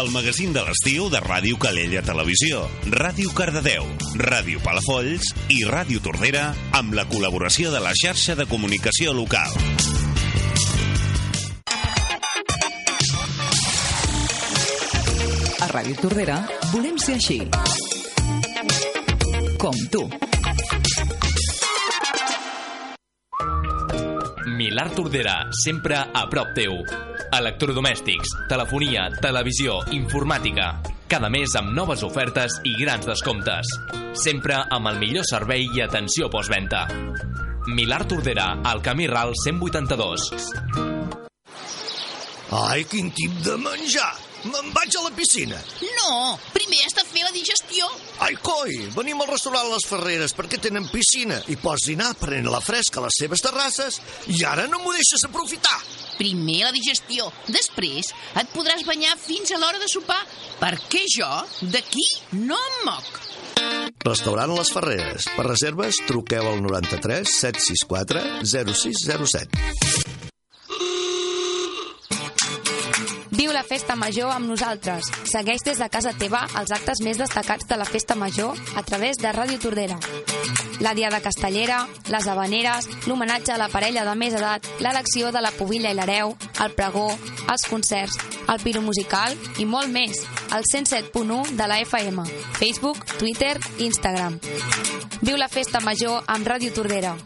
el magazín de l'estiu de Ràdio Calella Televisió, Ràdio Cardedeu, Ràdio Palafolls i Ràdio Tordera amb la col·laboració de la xarxa de comunicació local. A Ràdio Tordera volem ser així. Com tu. Milar Tordera, sempre a prop teu. Electrodomèstics, telefonia, televisió, informàtica. Cada mes amb noves ofertes i grans descomptes. Sempre amb el millor servei i atenció postventa. Milar Tordera, al camí Ral 182. Ai, quin tip de menjar! Me'n vaig a la piscina. No, primer has de fer la digestió. Ai, coi, venim al restaurant Les Ferreres perquè tenen piscina i pots dinar prenent la fresca a les seves terrasses i ara no m'ho deixes aprofitar. Primer la digestió, després et podràs banyar fins a l'hora de sopar, perquè jo d'aquí no em moc. Restaurant Les Ferreres. Per reserves, truqueu al 93 764 0607. Viu la festa major amb nosaltres. Segueix des de casa teva els actes més destacats de la festa major a través de Ràdio Tordera. La Diada Castellera, les habaneres, l'homenatge a la parella de més edat, l'elecció de la pubilla i l'hereu, el pregó, els concerts, el piro musical i molt més. Al 107.1 de la FM. Facebook, Twitter i Instagram. Viu la festa major amb Ràdio Tordera.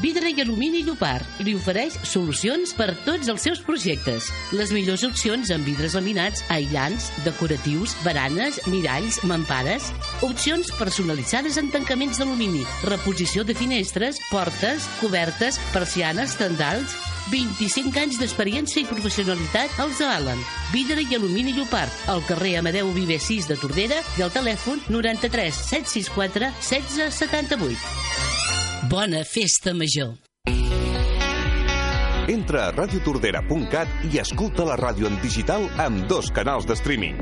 Vidre i Alumini Llopart li ofereix solucions per tots els seus projectes. Les millors opcions en vidres laminats, aïllants, decoratius, baranes, miralls, mampares. Opcions personalitzades en tancaments d'alumini, reposició de finestres, portes, cobertes, persianes, tendals... 25 anys d'experiència i professionalitat els avalen. Vidre i Alumini Llopart, al carrer Amadeu Viver 6 de Tordera i al telèfon 93 764 1678. Bona festa major. Entra a radiotordera.cat i escolta la ràdio en digital amb dos canals de streaming.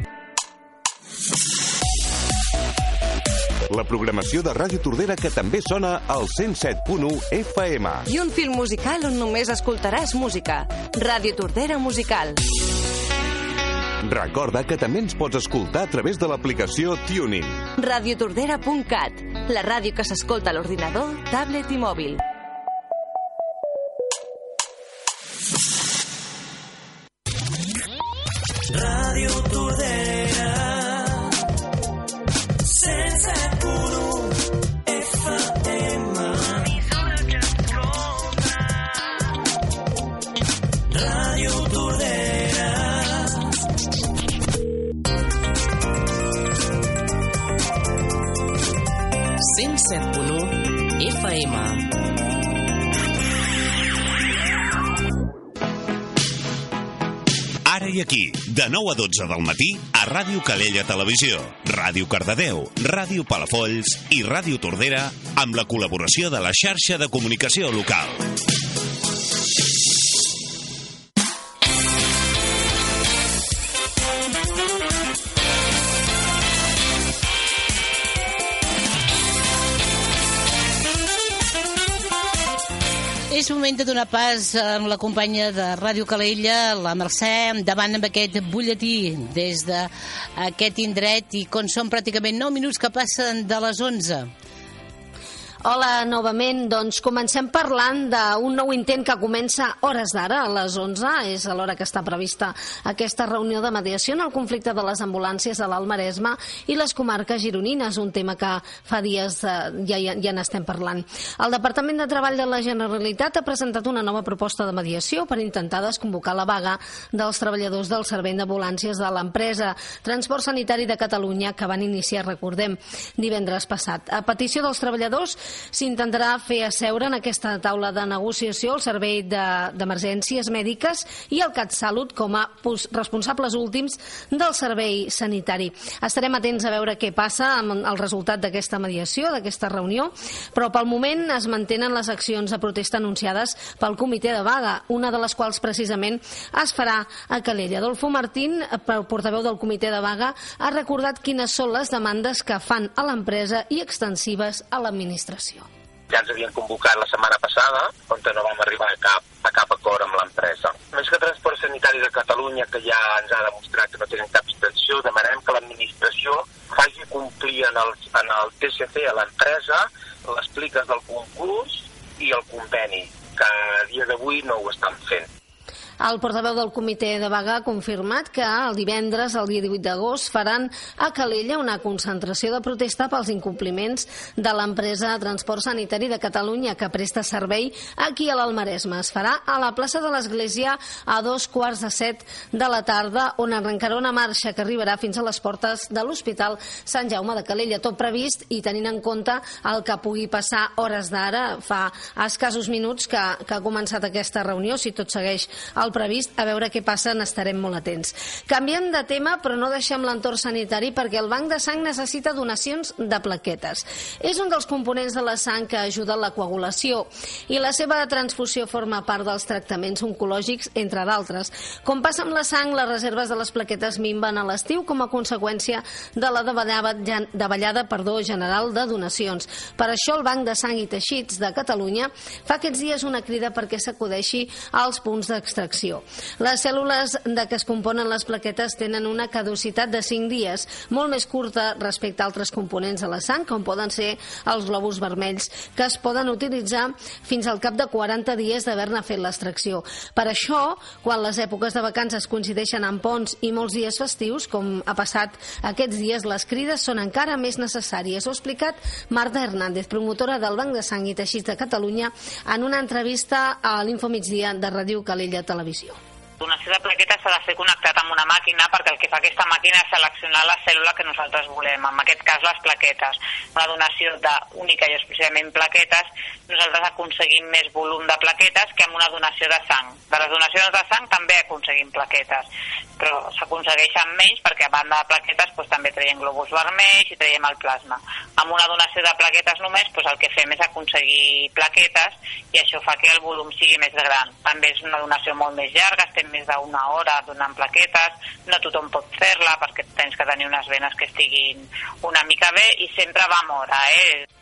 La programació de Ràdio Tordera que també sona al 107.1 FM. I un film musical on només escoltaràs música. Ràdio Tordera Musical. Recorda que també ens pots escoltar a través de l'aplicació TuneIn. Radiotordera.cat. La ràdio que s'escolta a l'ordinador, tablet i mòbil. Ràdio Tordera FM. Ara i aquí, de 9 a 12 del matí, a Ràdio Calella Televisió, Ràdio Cardedeu, Ràdio Palafolls i Ràdio Tordera, amb la col·laboració de la xarxa de comunicació local. És moment de donar pas amb la companya de Ràdio Calella, la Mercè, davant amb aquest butlletí des d'aquest indret i com són pràcticament 9 minuts que passen de les 11. Hola, novament. Doncs comencem parlant d'un nou intent que comença hores d'ara, a les 11. És a l'hora que està prevista aquesta reunió de mediació en el conflicte de les ambulàncies a l'Alt Maresme i les comarques gironines, un tema que fa dies eh, ja, ja, ja n'estem parlant. El Departament de Treball de la Generalitat ha presentat una nova proposta de mediació per intentar desconvocar la vaga dels treballadors del servei d'ambulàncies de l'empresa Transport Sanitari de Catalunya que van iniciar, recordem, divendres passat. A petició dels treballadors s'intentarà fer asseure en aquesta taula de negociació el Servei de- d'Emergències Mèdiques i el CatSalut com a responsables últims del servei sanitari. Estarem atents a veure què passa amb el resultat d'aquesta mediació, d'aquesta reunió, però pel moment es mantenen les accions de protesta anunciades pel comitè de vaga, una de les quals precisament es farà a Calella. Adolfo Martín, portaveu del comitè de vaga, ha recordat quines són les demandes que fan a l'empresa i extensives a l'administració. Ya ja ens havien convocat la setmana passada, on no vam arribar a cap, a cap acord amb l'empresa. Més que Transport Sanitari de Catalunya, que ja ens ha demostrat que no tenen cap intenció, demanem que l'administració faci complir en el, en el TCC a l'empresa les pliques del concurs i el conveni, que a dia d'avui no ho estan fent. El portaveu del comitè de vaga ha confirmat que el divendres, el dia 18 d'agost, faran a Calella una concentració de protesta pels incompliments de l'empresa Transport Sanitari de Catalunya que presta servei aquí a l'Almaresme. Es farà a la plaça de l'Església a dos quarts de set de la tarda, on arrencarà una marxa que arribarà fins a les portes de l'Hospital Sant Jaume de Calella. Tot previst i tenint en compte el que pugui passar hores d'ara, fa escassos minuts que, que ha començat aquesta reunió, si tot segueix el el previst, a veure què passa, n'estarem molt atents. Canviem de tema, però no deixem l'entorn sanitari perquè el banc de sang necessita donacions de plaquetes. És un dels components de la sang que ajuda a la coagulació i la seva transfusió forma part dels tractaments oncològics, entre d'altres. Com passa amb la sang, les reserves de les plaquetes minven a l'estiu com a conseqüència de la davallada, davallada perdó, general de donacions. Per això el Banc de Sang i Teixits de Catalunya fa aquests dies una crida perquè s'acudeixi als punts d'extracció infecció. Les cèl·lules de què es componen les plaquetes tenen una caducitat de 5 dies, molt més curta respecte a altres components de la sang, com poden ser els globus vermells, que es poden utilitzar fins al cap de 40 dies d'haver-ne fet l'extracció. Per això, quan les èpoques de vacances coincideixen amb ponts i molts dies festius, com ha passat aquests dies, les crides són encara més necessàries. Ho ha explicat Marta Hernández, promotora del Banc de Sang i Teixits de Catalunya, en una entrevista a l'Infomigdia de Ràdio Calella Televisió televisió. Donació de plaquetes s'ha de ser connectat amb una màquina perquè el que fa aquesta màquina és seleccionar la cèl·lula que nosaltres volem, en aquest cas les plaquetes. Una donació d'única i exclusivament plaquetes, nosaltres aconseguim més volum de plaquetes que amb una donació de sang. De les donacions de sang també aconseguim plaquetes, però s'aconsegueixen menys perquè a banda de plaquetes doncs, també traiem globus vermells i traiem el plasma. Amb una donació de plaquetes només doncs, el que fem és aconseguir plaquetes i això fa que el volum sigui més gran. També és una donació molt més llarga, estem més d'una hora donant plaquetes, no tothom pot fer-la perquè tens que tenir unes venes que estiguin una mica bé i sempre va amb hora, eh?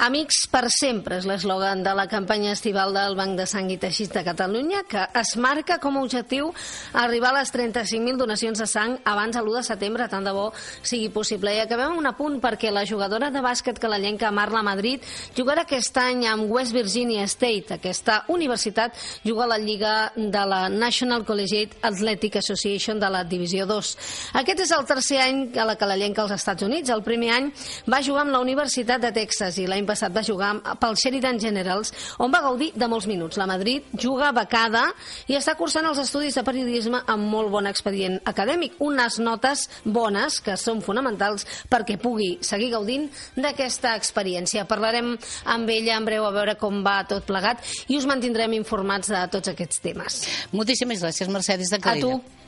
Amics per sempre és l'eslògan de la campanya estival del Banc de Sang i Teixits de Catalunya, que es marca com a objectiu arribar a les 35.000 donacions de sang abans de l'1 de setembre, tant de bo sigui possible. I acabem un apunt perquè la jugadora de bàsquet calallenca Marla Madrid jugarà aquest any amb West Virginia State. Aquesta universitat juga a la lliga de la National Collegiate Athletic Association de la Divisió 2. Aquest és el tercer any a la calallenca als Estats Units. El primer any va jugar amb la Universitat de Texas i l'any passat va jugar pel Sheridan Generals, on va gaudir de molts minuts. La Madrid juga becada i està cursant els estudis de periodisme amb molt bon expedient acadèmic. Unes notes bones que són fonamentals perquè pugui seguir gaudint d'aquesta experiència. Parlarem amb ella en breu a veure com va tot plegat i us mantindrem informats de tots aquests temes. Moltíssimes gràcies, Mercedes de Calella. A tu.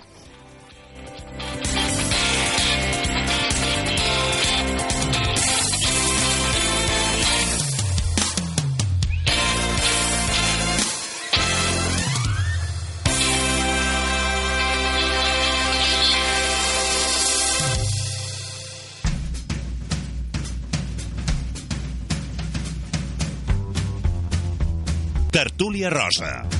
Tertúlia Rosa.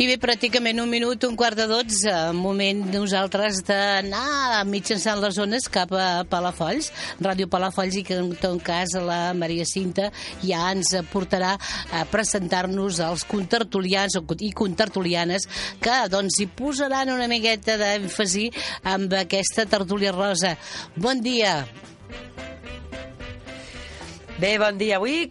I bé, pràcticament un minut, un quart de dotze, moment nosaltres d'anar mitjançant les zones cap a Palafolls, Ràdio Palafolls, i que en tot cas la Maria Cinta ja ens portarà a presentar-nos als contertulians i contertulianes que doncs hi posaran una miqueta d'èmfasi amb aquesta tertúlia rosa. Bon dia! Bé, bon dia. Avui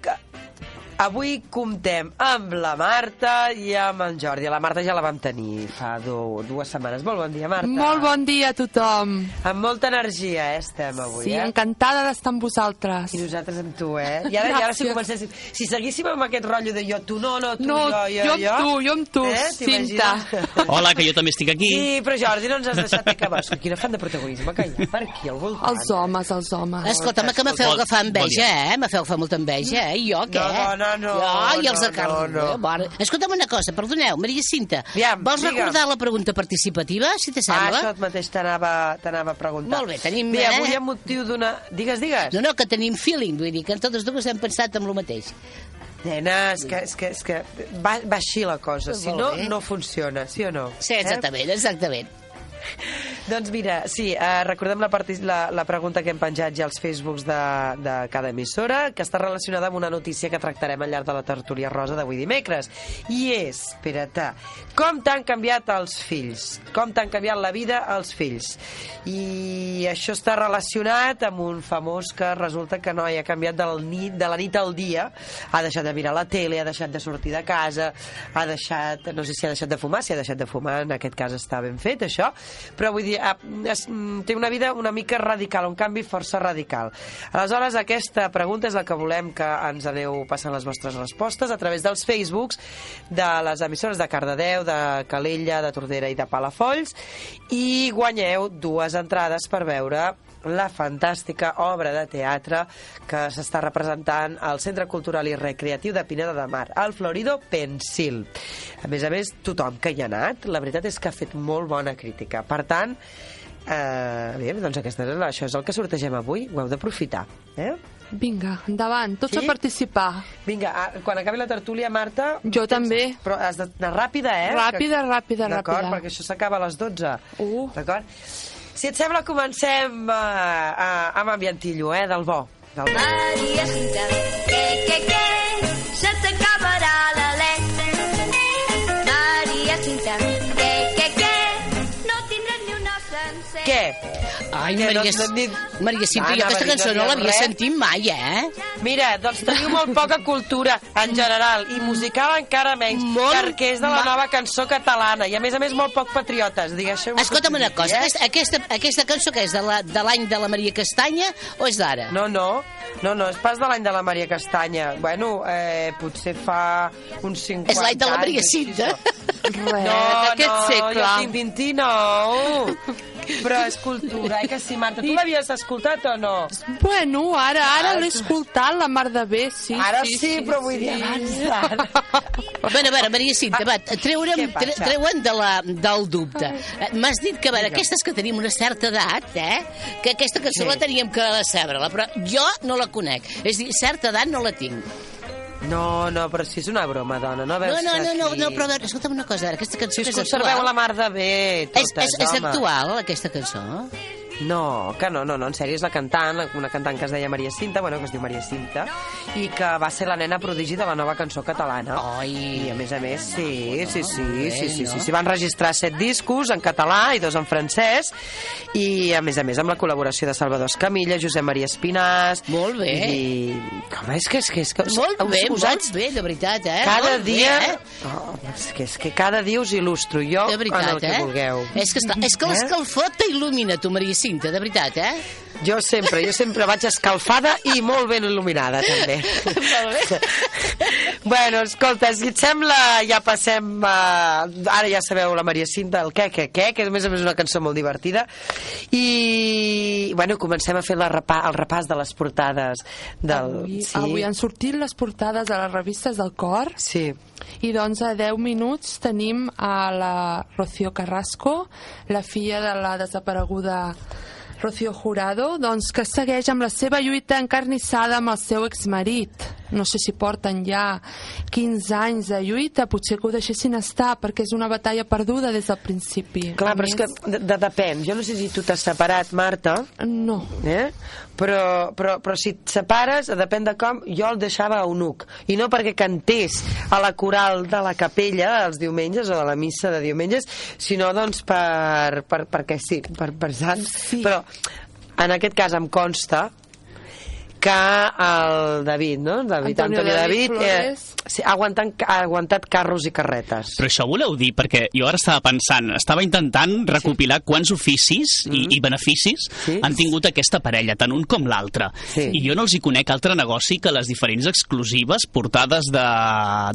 Avui comptem amb la Marta i amb en Jordi. La Marta ja la vam tenir fa du dues setmanes. Molt bon dia, Marta. Molt bon dia a tothom. Amb molta energia, eh, estem avui, sí, eh? encantada d'estar amb vosaltres. I nosaltres amb tu, eh? I ara, i ara si comencéssim... Si seguíssim amb aquest rotllo de jo, tu, no, no, tu, no, jo, jo, jo. amb tu, jo amb tu, eh? Cinta. Hola, que jo també estic aquí. Sí, però Jordi, no ens has deixat acabar. Escolta, quina fan de protagonisme que hi ha per aquí al voltant. Els homes, els homes. Escolta'm, que me feu agafar enveja, eh? Me feu agafar molta enveja, eh? I jo, què? No, dona, Ara no, Ai, els de no, carn. no, no. Eh, mare. Escolta'm una cosa, perdoneu, Maria Cinta. Aviam, vols digue'm. recordar la pregunta participativa, si te Ah, sembla? això mateix t'anava a preguntar. Molt bé, tenim... Bé, eh? avui amb motiu d'una... Digues, digues. No, no, que tenim feeling, vull dir que totes dues hem pensat en el mateix. Nena, és que, és que, és que va, va així la cosa. Si no, no funciona, sí o no? Sí, exactament, exactament. Doncs mira, sí, eh, recordem la, la, la pregunta que hem penjat ja als Facebooks de, de cada emissora, que està relacionada amb una notícia que tractarem al llarg de la tertúlia rosa d'avui dimecres. I és, espera't, com t'han canviat els fills? Com t'han canviat la vida els fills? I això està relacionat amb un famós que resulta que no hi ha canviat del nit, de la nit al dia. Ha deixat de mirar la tele, ha deixat de sortir de casa, ha deixat, no sé si ha deixat de fumar, si ha deixat de fumar, en aquest cas està ben fet, això, però vull dir, ah, es, mm, té una vida una mica radical, un canvi força radical. Aleshores, aquesta pregunta és la que volem que ens aneu passant les vostres respostes a través dels Facebooks de les emissores de Cardedeu, de Calella, de Tordera i de Palafolls i guanyeu dues entrades per veure la fantàstica obra de teatre que s'està representant al Centre Cultural i Recreatiu de Pineda de Mar, al Florido Pensil. A més a més, tothom que hi ha anat, la veritat és que ha fet molt bona crítica. Per tant, eh, bé, doncs aquesta, és- això és el que sortegem avui, ho heu d'aprofitar. Eh? Vinga, endavant, tots Sí? a participar. Vinga, ah, quan acabi la tertúlia, Marta... Jo també. Però has d'anar ràpida, eh? Ràpida, ràpida, D'acord, ràpida. perquè això s'acaba a les 12. Uh. D'acord? Si et sembla, comencem uh, uh, amb ambientillo, eh? Del bo. Del. Maria Cinta, que, que, que, se t'acabarà l'alè. Maria Cinta, Què? Ai, Que Maria, no- no- ni- Maria Cinta, Ah, jo anava aquesta cançó no no l'havia sentit mai, eh? Mira, doncs teniu molt poca cultura en general i musical encara menys, Molt perquè és de la ma- nova cançó catalana i a més a més molt poc patriotes. Digueixo Escolta'm una cosa, aquesta, aquesta, aquesta cançó que és de la- de l'any de, la Maria Castanya o és d'ara? No, no, no, no, és pas de l'any de la Maria Castanya. Bueno, eh, potser fa uns 50 És l'any de la anys, Maria Cinta. No, no, segle. jo tinc 20 no. Però és cultura, eh, que sí, Marta? Tu l'havies escoltat o no? Bueno, ara, ara Ah, l'he escoltat, la mar de bé, sí. Ara sí, sí, però vull dir abans d'ara. Bueno, a veure, Maria Cinta, va, treure'm, tre, treure'm de la, del dubte. Eh, M'has dit que, a veure, aquestes que tenim una certa edat, eh, que aquesta cançó Sí. la teníem que decebre-la, però jo no la conec. És a dir, certa edat no la tinc. No, no, però si és una broma, dona, no No, veus no, no, no, aquí? no, però a veure, escolta'm una cosa, a veure, aquesta cançó Si us és conserveu actual. la mar de bé, És, totes, és, és home. actual, aquesta cançó? No, que no, no, no, en sèrio, és la cantant, una cantant que es deia Maria Cinta, bueno, que es diu Maria Cinta, i que va ser la nena prodigi de la nova cançó catalana. Ai. I a més a més, sí, sí, sí, bé, sí, sí, no? sí, sí, van registrar set discos en català i dos en francès, i a més a més amb la col·laboració de Salvador Escamilla, Josep Maria Espinàs... Molt bé. I... Com és que és que... És que Molt us- bé, us haig- molt bé, de veritat, eh? Cada Molt bé, dia... eh? Oh, és, que, és que cada dia us il·lustro jo De veritat, en el que eh? vulgueu. És que, està, és que l'escalfor t'il·lumina, tu, Maria Cinta, de veritat, eh? Jo sempre, jo sempre vaig escalfada i molt ben il·luminada, també. Molt bé. bueno, escolta, si et sembla, ja passem a... Ara ja sabeu la Maria Cinta, el què, què, què, que a més a més és una cançó molt divertida. I, bueno, comencem a fer la repa, el repàs de les portades del... Avui, avui han sortit les portades de les revistes del cor Sí. I doncs a 10 minuts tenim a la Rocío Carrasco, la filla de la desapareguda Rocío Jurado, doncs que segueix amb la seva lluita encarnissada amb el seu exmarit. No sé si porten ja 15 anys de lluita, potser que ho deixessin estar, perquè és una batalla perduda des del principi. Clar, A però és més- que de, de, depèn. Jo no sé si tu t'has separat, Marta. No. Eh? Però, però, però si et separes, depèn de com, jo el deixava a eunuc. I no perquè cantés a la coral de la capella els diumenges o de la missa de diumenges, sinó doncs per, per, perquè sí, per, per sant. Sí. Però en aquest cas em consta que el David, no? David, Antonio Antonio David David, eh, sí, ha, aguantat, ha aguantat carros i carretes. Però això voleu dir, perquè jo ara estava pensant, estava intentant recopilar quants oficis i, i beneficis han tingut aquesta parella, tant un com l'altre. I jo no els hi conec altre negoci que les diferents exclusives, portades de,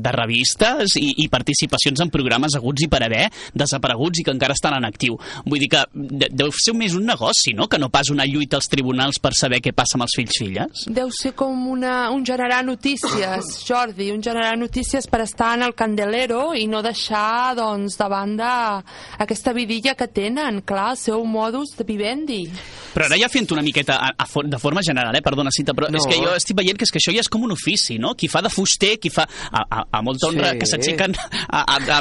de revistes i, i participacions en programes aguts i per haver, desapareguts i que encara estan en actiu. Vull dir que de, deu ser més un negoci, no?, que no pas una lluita als tribunals per saber què passa amb els fills-filles. Notícies? Deu ser com una, un generar notícies, Jordi, un generar notícies per estar en el candelero i no deixar, doncs, de banda aquesta vidilla que tenen, clar, el seu modus de vivendi. Però ara ja fent una miqueta a, a, for- de forma general, eh? perdona, Cita, però No. és que jo estic veient que, és que això ja és com un ofici, no? Qui fa de fuster, qui fa... A, a, a molta honra Sí. que s'aixequen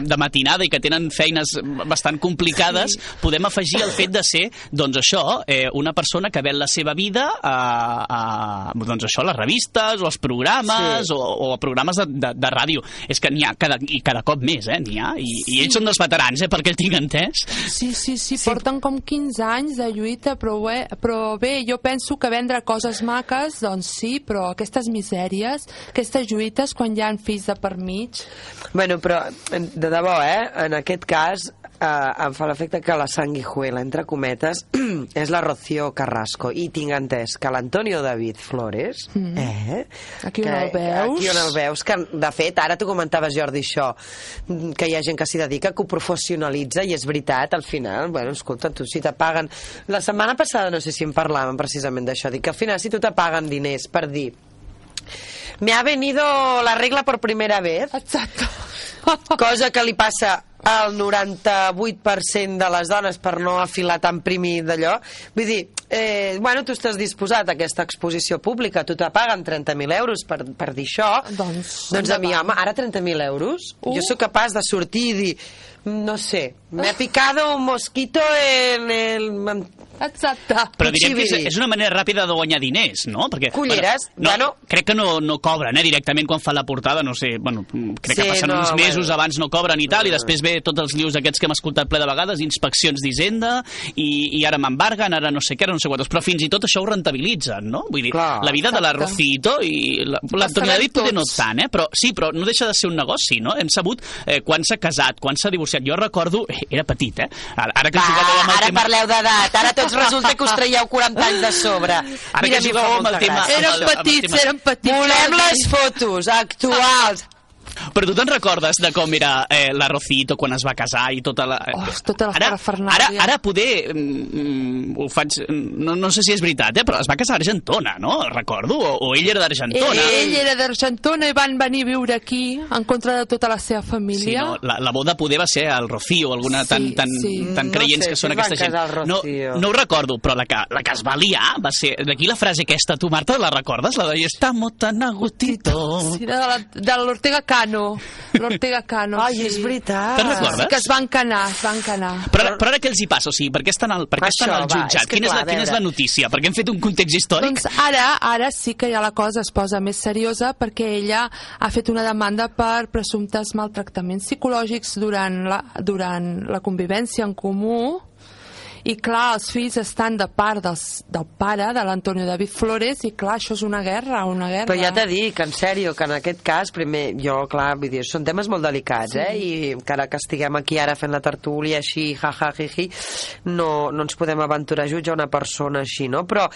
de matinada i que tenen feines bastant complicades, sí. podem afegir el fet de ser, doncs això, eh, una persona que ven la seva vida a, a, doncs això, les revistes o als programes Sí. o, o programes de, de, de ràdio. És que n'hi ha cada, i cada cop més, eh? N'hi ha. I, I ells són dels veterans, eh? Perquè el tinc entès. Sí, sí, sí, porten com 15 anys de lluita, però bé, però bé, jo penso que vendre coses maques, doncs sí, però aquestes misèries, aquestes lluites, quan hi ha fills de per mig... Bueno, però, de debò, eh? En aquest cas, eh, em fa l'efecte que la sanguijuela, entre cometes, és la Rocío Carrasco. I tinc entès que l'Antonio David Flores, Mm. eh? Aquí que, on el veus. Aquí on el veus, que de fet, ara tu comentaves, Jordi, això, que hi ha gent que s'hi dedica, que ho professionalitza, i és veritat, al final, bueno, escolta, tu si te paguen... La setmana passada, no sé si en parlàvem precisament d'això, dic que al final si tu te paguen diners per dir me ha venido la regla por primera vez. Exacto. Cosa que li passa al 98% de les dones per no afilar tan primi d'allò. Vull dir, eh, bueno, tu estàs disposat a aquesta exposició pública, tu te paguen 30.000 euros per, per dir això. Doncs, doncs a mi, home, ara 30.000 euros? Uh. Jo sóc capaç de sortir i dir, no sé, me ha picado un mosquito en el... Exacte. Però diríem que és, és una manera ràpida de guanyar diners, no? Perquè, Culleres, no, bueno. Crec que no, no cobren, eh, directament quan fan la portada, no sé, bueno, crec que Sí, passen no, uns mesos bueno. abans no cobren i tal, i Ah. després ve tots els lius aquests que hem escoltat ple de vegades, inspeccions d'Hisenda, i, i ara m'embarguen, ara no sé què, ara no sé quantos, però fins i tot això ho rentabilitzen, no? Vull dir, Clar. la vida de la Exacte. Rocito i la- l'Antoni sabem David poder no tant, eh? Però sí, però no deixa de ser un negoci, no? Hem sabut eh, quan s'ha casat, quan s'ha divorciat. Jo recordo, era petit, eh? Ara, ara que Va, jugàveu amb el ara tema... parleu d'edat, ara tots resulta que us traieu 40 anys de sobre. Ara Mira, que jugàveu amb el tema- gràcia. el petits, eren petits. Volem les fotos actuals. Però tu te'n recordes de com era eh, la Rocito quan es va casar i tota la... Oh, tota la ara, ara, ara poder... Mm, ho faig... No, no sé si és veritat, eh, però es va casar a Argentona, no? Recordo. O, o ell era d'Argentona. Ell era d'Argentona i van venir a viure aquí en contra de tota la seva Sí, família. no? la, la boda poder va ser al Rocío, alguna Sí, tan, tan, sí. tan No creients sé, que són aquesta gent. No, no ho recordo, però la que, la que es va liar va ser... D'aquí la frase aquesta, tu, Marta, la recordes? La de «Estamos tan a gustito». Sí, de l'Ortega Cano. L'Ortega Cano, Ai, sí. és veritat. Te'n recordes? Sí, que es van canar, es van canar. Però, però ara què els hi passa? O sigui, per què estan al, per què estan Això, al va, jutjat? és que quina, és la, quina és la notícia? Perquè hem fet un context històric? Doncs ara, ara sí que ja la cosa es posa més seriosa perquè ella ha fet una demanda per presumptes maltractaments psicològics durant la, durant la convivència en comú i clar, els fills estan de part dels, del pare, de l'Antonio David Flores, i clar, això és una guerra, una guerra. Però ja t'he dit, en sèrio, que en aquest cas, primer, jo, clar, vull dir, són temes molt delicats, Sí. eh? I encara que estiguem aquí ara fent la tertúlia així, ja, ja, hi, hi, no, no ens podem aventurar a jutjar una persona així, no? Però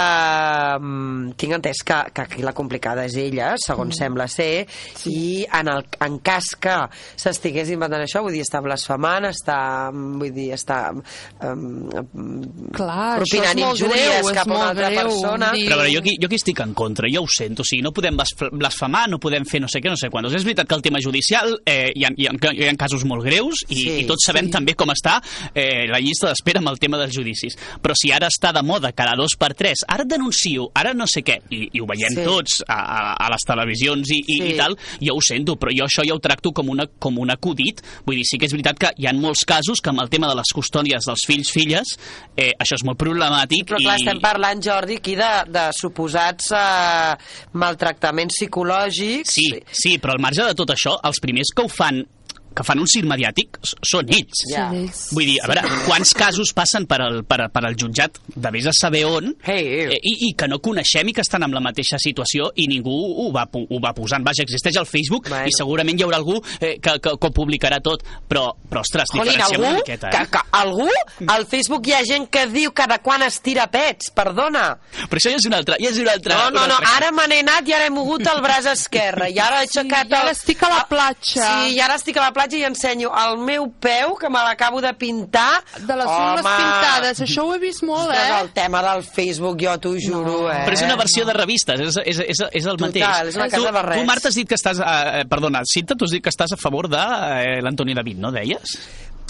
eh, tinc entès que, que aquí la complicada és ella, segons Mm. sembla ser, i en, el, en cas que s'estigués inventant això, vull dir, està blasfemant, està, vull dir, està eh, Clar, això és propinant injúries greu, cap a una altra greu. persona. Dir- Però a veure, jo aquí, jo aquí estic en contra, jo ho sento, o sigui, no podem blasf- blasfemar, no podem fer no sé què, no sé quantos. És veritat que el tema judicial eh, hi, ha, hi, ha, hi ha casos molt greus i, Sí, i tots sabem sí. també com està eh, la llista d'espera amb el tema dels judicis. Però si ara està de moda cada dos per tres, ara denuncio, ara no sé què, i, i ho veiem Sí. tots a, a, a les televisions i, i, Sí. i tal, jo ho sento, però jo això ja ho tracto com, una, com un acudit. Vull dir, sí que és veritat que hi ha molts casos que amb el tema de les custòdies dels fills-filles eh, això és molt problemàtic Però clar, i... estem parlant, Jordi, aquí de, de suposats eh, maltractaments psicològics. Sí, sí, però al marge de tot això, els primers que ho fan que fan un circ mediàtic són ells. Ja. Ells. Vull dir, a veure, quants casos passen per al, per, per al jutjat de vés a saber on Hey, eh, i, i que no coneixem i que estan en la mateixa situació i ningú ho va, pu- ho va posant. Vaja, existeix al Facebook Bueno. i segurament hi haurà algú eh, que, que, que ho publicarà tot, però, però ostres, Jolín, diferenciem algú, una miqueta. que, Eh? que, algú? Al Facebook hi ha gent que diu cada quan es tira pets, perdona. Però això ja és una altra... Ja és una altra No, no, una no, altra- ara me n'he anat i ara he mogut el braç esquerre i ara he aixecat i ara el... estic a la platja. Sí, i ara estic a la platja platja i ensenyo el meu peu, que me l'acabo de pintar. De les ungles pintades, això ho he vist molt, eh? el tema del Facebook, jo t'ho juro, eh? Però és una versió de revistes, és, és, és, és el Total, mateix. és una tu, casa de res. tu, Marta, has dit que estàs... Eh, perdona, Cinta, tu has dit que estàs a favor de eh, l'Antoni David, no deies?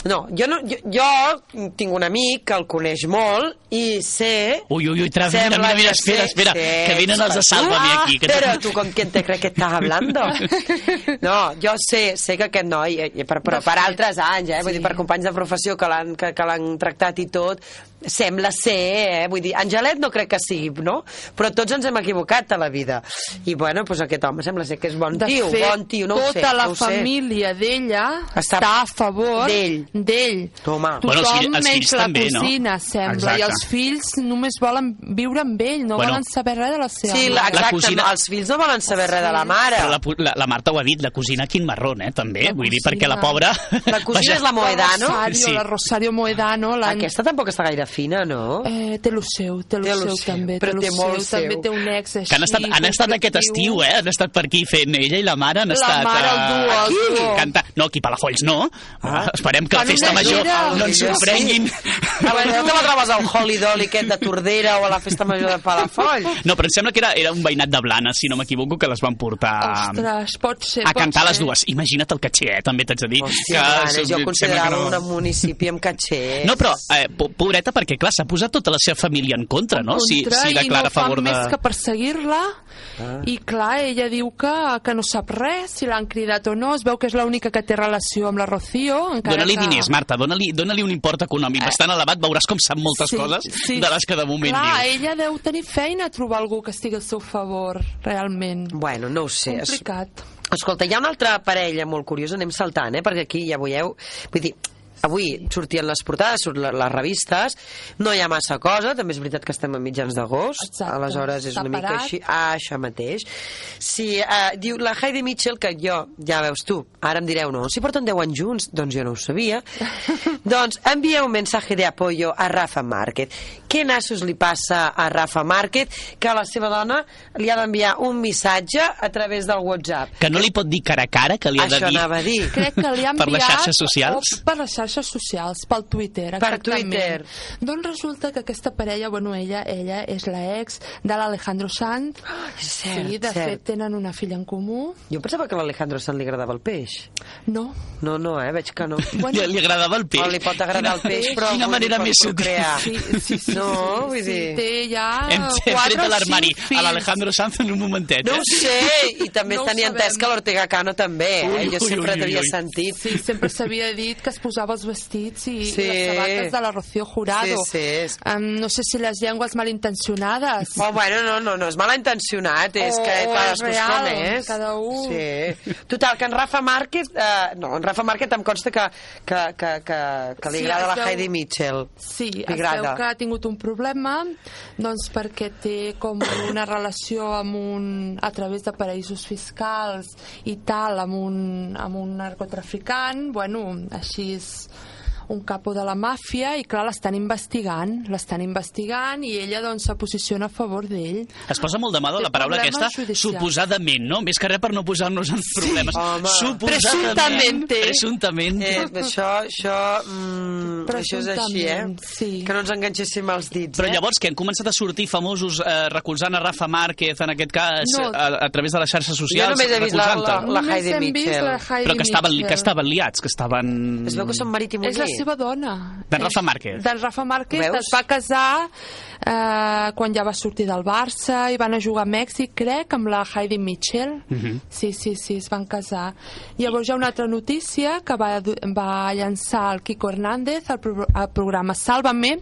No, jo, no, jo, jo tinc un amic que el coneix molt i sé... Ui, ui, ui, tra, mira, mira, mira, que espera, espera, sé- que vienen els de Sálvame aquí. Que Pero tú con quién te crees que estás hablando? No, jo sé, sé que aquest noi, eh, per, però per altres anys, eh, vull dir, per companys de professió que l'han que, que l'han tractat i tot, sembla ser, eh, vull dir, Angelet no crec que sigui, no? Però tots ens hem equivocat a la vida. I bueno, doncs aquest home sembla ser que és bon De tio, fet, bon tio, no ho sé. tota la no família d'ella Està- està, a favor d'ell. d'ell. Home. Tothom Bueno, els fills- els menys fills la també, no? cosina, sembla. Exacte. I els fills només volen viure amb ell, no Bueno. volen saber res de la seva Sí, la, mare. exacte, cosina- no, els fills no volen saber res de la mare. Però la, la, la Marta ho ha dit, la cosina quin marrón, eh, també. La Vull dir, cosina. perquè la pobra... La cosina és la Moedano? La Rosario, Sí. la Rosario Moedano. La... Aquesta tampoc està gaire fina, no? Eh, té lo seu, té lo, Té seu, seu, també. però té, té molt seu, també té un ex així. Que han estat, han estat aquest estiu, eh? Han estat per aquí fent ella i la mare han La estat... mare, el eh, duo, el aquí, duo. Canta... No, aquí Palafolls no. Ah. Esperem que la Fan festa major gira. no ens Sí. sorprenguin. A veure, no te la trobes al Holy Dolly aquest de Tordera o a la Festa Major de Palafoll? No, però em sembla que era, era un veïnat de Blanes, si no m'equivoco, que les van portar Ostres, pot ser, a pot cantar les ser. dues. Imagina't el caché, eh? també t'haig de dir. Hòstia, que Blanes, jo considerava que un municipi amb caché. No, però, eh, po- pobreta, perquè, clar, s'ha posat tota la seva família en contra, no? Si, contra si i no declara a fan favor de... més que perseguir-la Ah. i clar, ella diu que, que no sap res, si l'han cridat o no, es veu que és l'única que té relació amb la Rocío. encara Dóna-li que... diners, Marta, dóna-li dóna un import econòmic bastant elevat, veuràs com sap moltes Sí, coses sí. de les que de moment Clar, diu. ella deu tenir feina a trobar algú que estigui al seu favor, realment. Bueno, no ho sé. Es- Complicat. Escolta, hi ha una altra parella molt curiosa, anem saltant, eh? perquè aquí ja veieu... Vull dir, avui sortien les portades, surt la- les revistes, no hi ha massa cosa, també és veritat que estem a mitjans d'agost, aleshores és una mica així. Ah, això mateix. Sí, eh, diu la Heidi Mitchell, que jo, ja veus tu, ara em direu, no, si porten 10 anys junts, doncs jo no ho sabia, doncs envia un mensaje de apoyo a Rafa Márquez. Què nassos li passa a Rafa Márquez que la seva dona li ha d'enviar un missatge a través del WhatsApp? Que no li pot dir cara a cara, que li ha de Això dir... anava a dir. Crec que li ha enviat... Per les xarxes socials? Per les xarxes socials, pel Twitter, Per. Twitter. Doncs resulta que aquesta parella, bueno, ella, ella és la ex de l'Alejandro Sanz. És cert, sí, de cert. fet, tenen una filla en comú. Jo pensava que a l'Alejandro Sant li agradava el peix. No. No, no, eh? Veig que no. Li, li agradava el peix. O li pot agradar el peix, però... Quina manera més sutil. Sí, sí, sí. No, sí, vull sí, dir- té ja Hem, quatre de l'armari a l'Alejandro Sanz en un momentet. No eh? ho sé, i també No tenia entès que l'Ortega Cano també, eh? Ui, Jo ui, sempre t'havia sentit. Sí, sempre s'havia dit que es posava els vestits i, Sí. i les sabates de la Rocío Jurado. Sí, sí, és- Um, no sé si les llengües malintencionades. Oh, bueno, no, no, no és malintencionat, és O- que cadascú és com és. cada un. Sí. Total, que en Rafa Márquez... Eh, no, en Rafa Márquez em consta que, que, que, que, que li Sí, agrada la veu- Heidi Mitchell. Sí, Li es veu que ha tingut un problema doncs perquè té com una relació amb un, a través de paraïsos fiscals i tal amb un, amb un narcotraficant bueno, així és un capo de la màfia i clar, l'estan investigant l'estan investigant i ella doncs se posiciona a favor d'ell Es posa molt de moda la paraula aquesta, judicials. suposadament, no? Més que res per no posar-nos en problemes. home. Suposadament. Presuntamente. Presuntament. Eh, això, això, mm, això és així, eh? Presumptament, sí. Que no ens enganxéssim els dits, Però eh? llavors que han començat a sortir famosos eh, recolzant a Rafa Márquez, en aquest cas, No. a, a través de les xarxes socials. només he vist la- la- Només Heidi Mitchell. la Heidi Però que estaven, Mitchell. que estaven liats, que estaven... Es veu que són marit i muller. És la seva dona. D'en Rafa Márquez. D'en Rafa Márquez es va casar eh, quan ja va sortir del Barça i van a jugar a Mèxic, crec, amb la Heidi Mitchell. Mhm. Sí, sí, sí, es van casar. Llavors hi ha una altra notícia que va, va llançar el Kiko Hernández al, pro al programa Sálvame,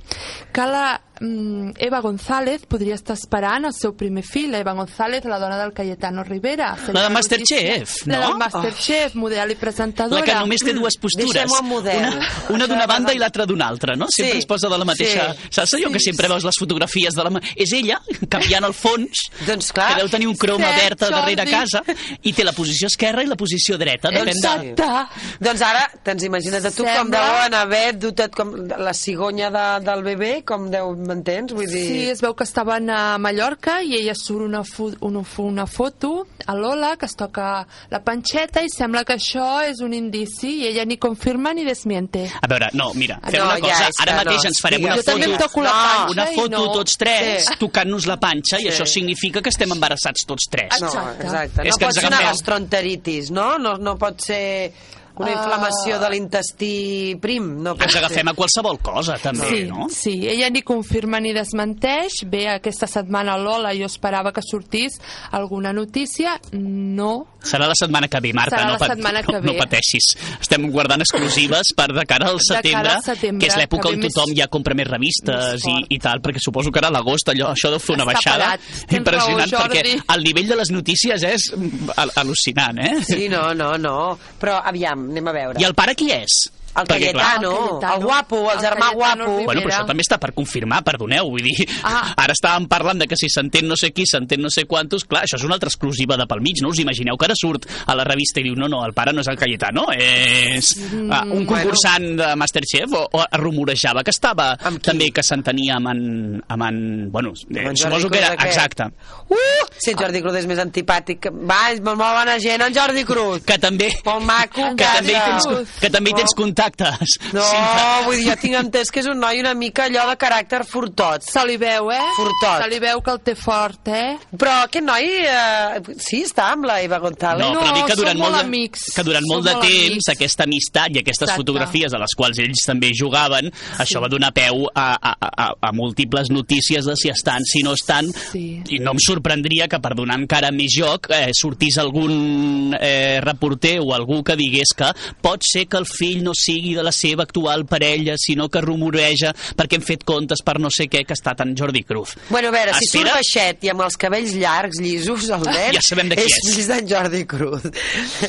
que la mm, Eva González podria estar esperant el seu primer fill, Eva González, la dona del Cayetano Rivera. La de Masterchef, La no? del Masterchef, model i presentadora. La que només té dues postures. En model. Una, una d'una banda i l'altra d'una altra, no? Sempre Sí, es posa de la mateixa... sí. Saps allò que sempre veus les fotografies de la... mà? És ella, canviant el fons, Doncs clar. que deu tenir un croma Cert, verd a darrere Jordi. casa, i té la posició esquerra i la posició dreta. Depèn de... Exacte. Doncs ara, tens imagina't tu com Sembla- deuen haver dut com la cigonya de, del bebè bé, com deu, m'entens? Vull dir... Sí, es veu que estaven a Mallorca i ella surt una, fo una, fo- una foto a Lola que es toca la panxeta i sembla que això és un indici i ella ni confirma ni desmiente. A veure, no, mira, fem No, una ja, cosa. que Ara no, mateix ens farem una Jo també foto, em toco la panxa una foto no. tots tres, Sí. tocant-nos la panxa, i Sí. això significa que estem embarassats tots tres. No, exacte. És No que pot ser una gastroenteritis, no? No, no pot ser una Ah. inflamació de l'intestí prim. No Ens ser. agafem a qualsevol cosa, també, sí, no? sí, ella ni confirma ni desmenteix. Bé, aquesta setmana Lola jo esperava que sortís alguna notícia. No. Serà la setmana que ve, Marta, Serà no, la setmana que no, no ve. pateixis. Estem guardant exclusives per de cara al De cara setembre, al setembre, que és l'època que on més- tothom ja compra més revistes més i, i tal, perquè suposo que ara a l'agost allò, això deu fer una Està baixada parat. Impressionant, raó, perquè el nivell de les notícies és al- al·lucinant, eh? Sí, no, no, no. Però aviam, anem a veure. I el pare qui és? El Perquè, clar, Cayetano, El el, Cayetano. guapo, el, El germà Cayetano guapo. Bueno, però això també està per confirmar, perdoneu, vull dir, Ah. ara estàvem parlant de que si s'entén no sé qui, s'entén no sé quantos, clar, això és una altra exclusiva de pel mig, no us imagineu que ara surt a la revista i diu, no, no, el pare no és el Cayetano, és Mm, uh, un concursant de Masterchef, o, o rumorejava que estava també que s'entenia amb en, amb en bueno, eh, en suposo que era, aquest? exacte, Uh! Si en Jordi Cruz és més antipàtic. que- Va, és molt bona gent, en Jordi Cruz. que també, Molt maco. que també, hi tens, que també hi tens No. Contactes. No, Cinta. vull dir, jo tinc entès que és un noi una mica allò de caràcter furtot. Se li veu, eh? Furtot. Se li veu que el té fort, eh? Però aquest noi, eh, sí, està amb la Eva González. No, però dic que durant molt, amics. que durant Som molt de temps amics. aquesta amistat i aquestes Exacte. fotografies a les quals ells també jugaven, això va donar peu a, a, a, a múltiples notícies de si estan, si no estan, Sí. i no em sorprendria que per donar encara més joc eh, sortís algun eh, reporter o algú que digués que pot ser que el fill no sigui de la seva actual parella, sinó que rumoreja perquè hem fet comptes per no sé què que ha estat en Jordi Cruz. Bueno, a veure, si surt Espera. baixet i amb els cabells llargs, llisos, el nen... Ja sabem de qui és. És d'en Jordi Cruz.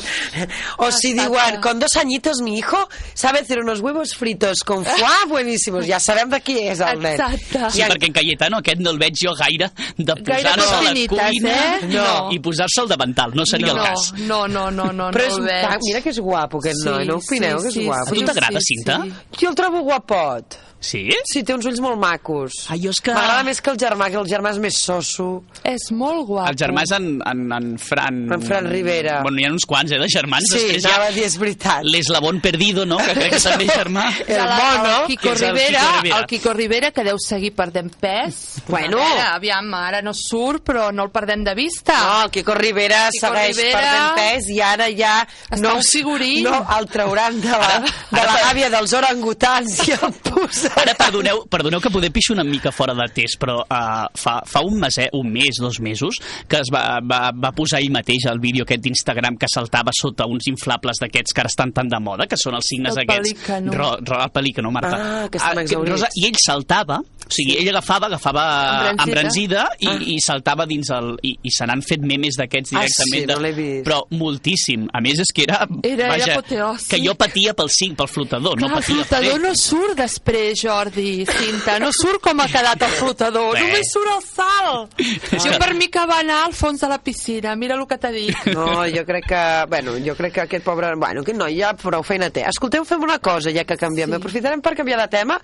o si diuen, con dos añitos mi hijo sabe hacer unos huevos fritos con foie buenísimos. Ja sabem de qui és el nen. Exacte. Sí, perquè en Cayetano aquest no el veig jo gaire de posar-se a la cuina eh? No. i posar-se al davantal, no seria no, el cas. No, no, no, no, Però no és veig. Mira que és guapo aquest Sí, noi, no opineu sí, que és sí, guapo? Tu t'agrada, sí, Cinta? Jo el trobo guapot. Sí? Sí, té uns ulls molt macos. Jo és que... M'agrada més que el germà, que el germà és més soso. És molt guapo. El germà és en, en, en Fran... En Fran Rivera. Bueno, n'hi ha uns quants, eh, de germans. Sí, Després anava hi a dir, és veritat. l'Eslabón Perdido, no?, que crec que també és germà. El mono. El Quico que és el Rivera, Quico Rivera. el Quico Rivera, que deu seguir perdent pes. Bueno. Veure, aviam, ara no surt, però no el perdem de vista. No, el Quico Rivera Quico segueix Rivera perdent pes i ara ja Està no, un figurí. no el trauran de la, Ara- de la per- gàbia dels orangutans i el posaran. Ara, perdoneu, perdoneu que poder pixo una mica fora de test, però uh, fa, fa un, mes, un mes, dos mesos, que es va, va, va posar ell mateix el vídeo aquest d'Instagram que saltava sota uns inflables d'aquests que ara estan tan de moda, que són els signes El aquests. pelícano. Ro, ro, el pelícano, Marta. Ah, que estan exhaurits. Rosa, I ell saltava, o sigui, ell agafava, agafava Embranzida. embranzida i, Ah. i saltava dins el... I, i se n'han fet memes d'aquests Ah, directament. sí, no l'he vist. Però moltíssim. A més, és que era... Era- era vaja, apoteòsic. que jo patia pel cinc, pel flotador, Clar, no el patia per flotador no surt després, Jordi, Cinta. No surt com ha quedat el flotador. Bé. Només surt el salt. És Jo per mi que va anar al fons de la piscina. Mira el que t'ha dit. No, jo crec que... Bueno, jo crec que aquest pobre... Bueno, aquest noi ja prou feina té. Escolteu, fem una cosa, ja que canviem. Sí. Aprofitarem per canviar de tema.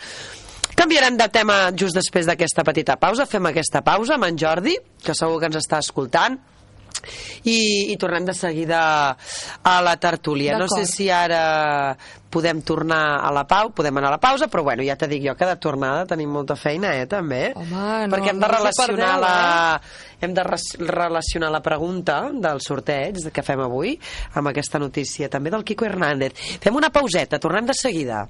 Canviarem de tema just després d'aquesta petita pausa. Fem aquesta pausa amb en Jordi, que segur que ens està escoltant. I, i tornem de seguida a la tertúlia. No sé si ara podem tornar a la pau, podem anar a la pausa, però bueno, ja te dic jo que de tornada tenim molta feina, eh, també. Home, no, Perquè hem de no relacionar perdeu, la... Hem de relacionar la pregunta del sorteig que fem avui amb aquesta notícia també del Quico Hernández. Fem una pauseta, tornem de seguida.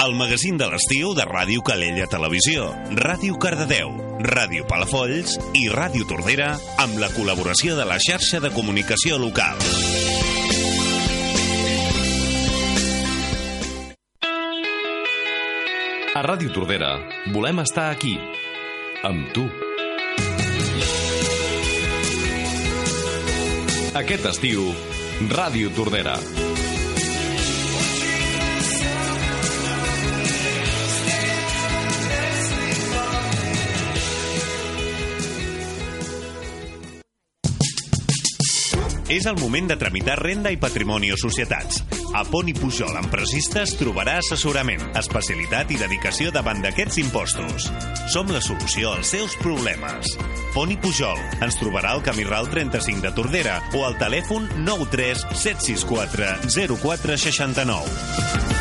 El magazín de l'estiu de Ràdio Calella Televisió, Ràdio Cardedeu, Ràdio Palafolls i Ràdio Tordera amb la col·laboració de la xarxa de comunicació local. A Ràdio Tordera volem estar aquí, amb tu. Aquest estiu, Ràdio Tordera. És el moment de tramitar renda i patrimoni o societats. A Poni Pujol Empresistes trobarà assessorament, especialitat i dedicació davant d'aquests impostos. Som la solució als seus problemes. Poni Pujol. Ens trobarà al Camí Ral 35 de Tordera o al telèfon 93 764 0469.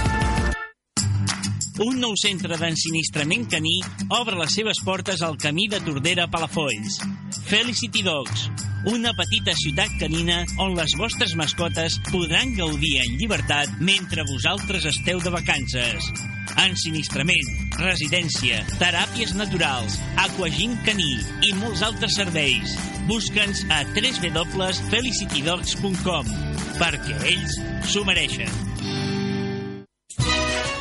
Un nou centre d'ensinistrament caní obre les seves portes al camí de Tordera a Palafolls. Felicity Dogs, una petita ciutat canina on les vostres mascotes podran gaudir en llibertat mentre vosaltres esteu de vacances. Ensinistrament, residència, teràpies naturals, aquagim caní i molts altres serveis. Busca'ns a www.felicitydogs.com perquè ells s'ho mereixen.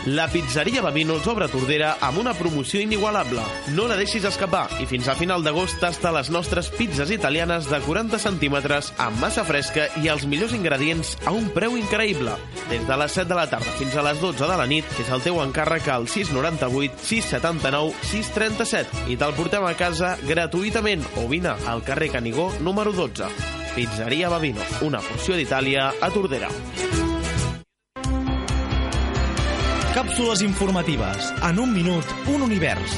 La pizzeria Babino els obre Tordera amb una promoció inigualable. No la deixis escapar i fins a final d'agost tasta les nostres pizzas italianes de 40 centímetres amb massa fresca i els millors ingredients a un preu increïble. Des de les 7 de la tarda fins a les 12 de la nit és el teu encàrrec al 698 679 637 i te'l portem a casa gratuïtament o vine al carrer Canigó número 12. Pizzeria Babino, una porció d'Itàlia a Tordera. Càpsules informatives. En un minut, un univers.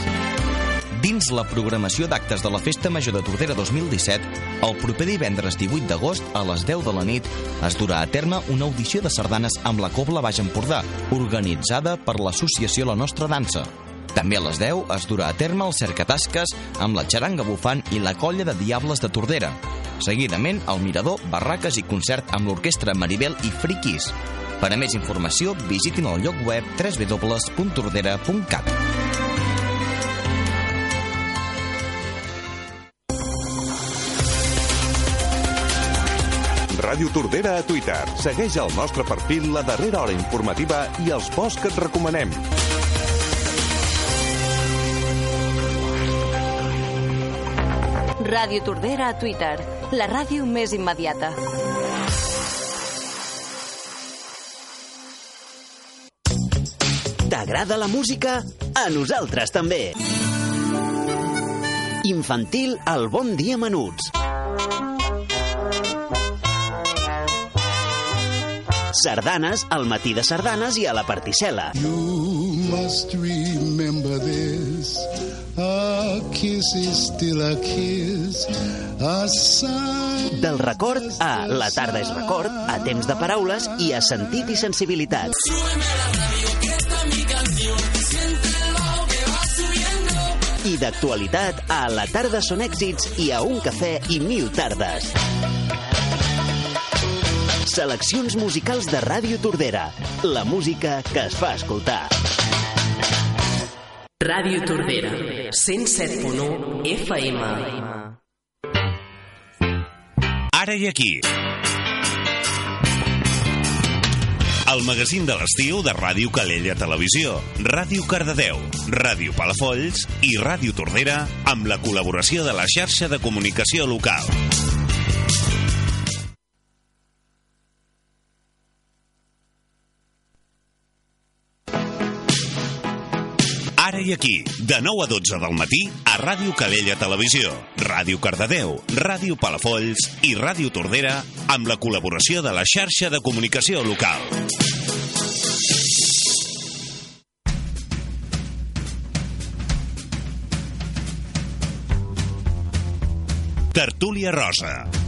Dins la programació d'actes de la Festa Major de Tordera 2017, el proper divendres 18 d'agost, a les 10 de la nit, es durà a terme una audició de sardanes amb la Cobla Baix Empordà, organitzada per l'associació La Nostra Dansa. També a les 10 es durà a terme el cercatasques amb la xaranga bufant i la colla de Diables de Tordera. Seguidament, al Mirador, barraques i concert amb l'orquestra Maribel i Friquis. Per a més informació, visitin el lloc web www.tordera.cat. Ràdio Tordera a Twitter. Segueix el nostre perfil La Darrera Hora Informativa i els posts que et recomanem. Ràdio Tordera a Twitter, la ràdio més immediata. T'agrada la música? A nosaltres també. Infantil al Bon Dia Menuts. Sardanes al matí de sardanes i a la particel·la. You must remember this. A kiss is still a kiss. A. Del record a La tarda és record, a temps de paraules i a sentit i sensibilitat. I d'actualitat a La tarda són èxits i a un cafè i mil tardes. Seleccions musicals de Ràdio Tordera. La música que es fa escoltar. Ràdio Tordera, 107.1 FM. Ara i aquí. El magazín de l'estiu de Ràdio Calella Televisió, Ràdio Cardedeu, Ràdio Palafolls i Ràdio Tordera amb la col·laboració de la xarxa de comunicació local. Ara i aquí, de 9 a 12 del matí, a Ràdio Calella Televisió, Ràdio Cardedeu, Ràdio Palafolls i Ràdio Tordera, amb la col·laboració de la xarxa de comunicació local. Tertúlia Rosa.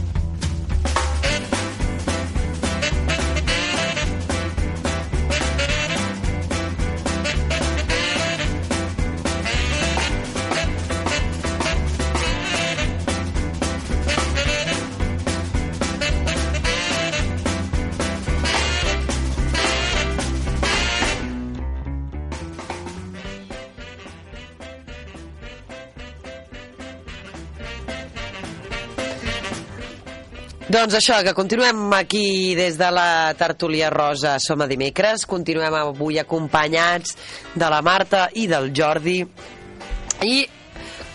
Doncs això, que continuem aquí des de la tertúlia rosa. Som a dimecres, continuem avui acompanyats de la Marta i del Jordi. I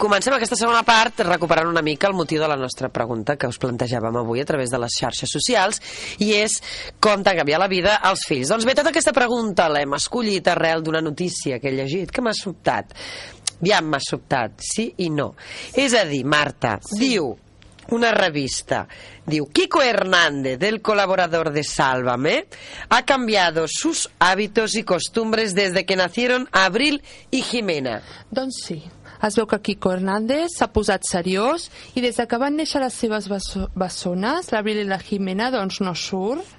comencem aquesta segona part recuperant una mica el motiu de la nostra pregunta que us plantejàvem avui a través de les xarxes socials i és com t'ha canviat la vida als fills. Doncs bé, tota aquesta pregunta l'hem escollit arrel d'una notícia que he llegit que m'ha sobtat. Aviam, m'ha sobtat, sí i no. És a dir, Marta, sí. diu una revista. Diu, Kiko Hernández, el colaborador de Sálvame, ha cambiado sus hábitos y costumbres desde que nacieron Abril y Jimena. Doncs sí. Es veu que Kiko Hernández s'ha posat seriós i des de que van néixer les seves besso bessones, l'Abril i la Jimena, doncs no surt,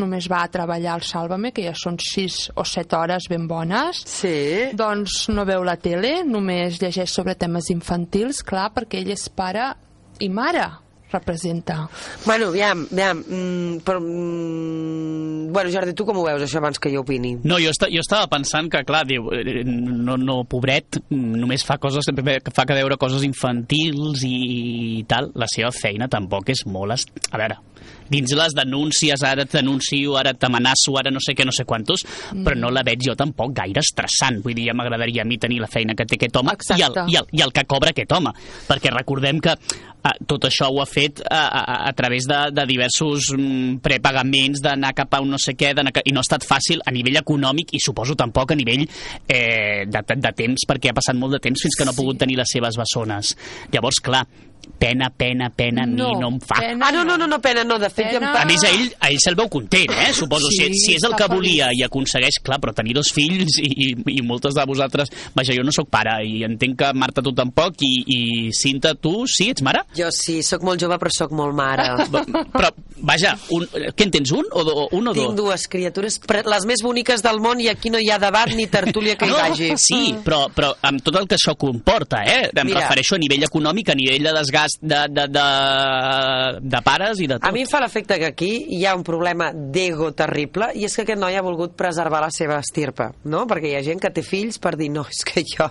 només va a treballar al Sálvame, que ja són 6 o 7 hores ben bones. Sí. Doncs no veu la tele, només llegeix sobre temes infantils, clar, perquè ell és pare i mare representa. Bueno, aviam, aviam, mm, però, mm, bueno, Jordi, tu com ho veus, això, abans que jo opini? No, jo, esta, jo estava pensant que, clar, diu, eh, no, no, pobret, només fa coses, fa que veure coses infantils i, i tal. La seva feina tampoc és molt... est- A veure, dins les denúncies, ara et denuncio, ara t'amenaço, ara no sé què, no sé quantos, Mm. però no la veig jo tampoc gaire estressant. Vull dir, ja m'agradaria a mi tenir la feina que té aquest home i el, i, el, i el que cobra aquest home. Perquè recordem que eh, tot això ho ha fet a, a, a través de, de diversos mm, prepagaments, d'anar cap a un no sé què, ca- i no ha estat fàcil a nivell econòmic i suposo tampoc a nivell eh, de, de, de temps, perquè ha passat molt de temps fins que no ha pogut tenir les seves bessones. Llavors, clar, pena, pena, pena, a mi no em fa. ah, no, no, no, no, pena, no, de fet, jo em A més, a ell, a ell se'l veu content, eh? Suposo, Sí, si, si és el que volia i aconsegueix, clar, però tenir dos fills i, i, i moltes de vosaltres... Vaja, jo no sóc pare i entenc que Marta tu tampoc i, i Cinta, tu sí, ets mare? Jo sí, sóc molt jove, però sóc molt mare. Però, vaja, un, què en tens, un o, do, un o Tinc dos? dues criatures, les més boniques del món, i aquí no hi ha debat ni tertúlia que hi vagi. Sí, però, però amb tot el que això comporta, eh? Em Mira. refereixo a nivell econòmic, a nivell de desgast de, de, de, de pares i de tot. A mi em fa l'efecte que aquí hi ha un problema d'ego terrible i és que aquest noi ha volgut preservar la seva estirpa, no? Perquè hi ha gent que té fills per dir, no, és que jo,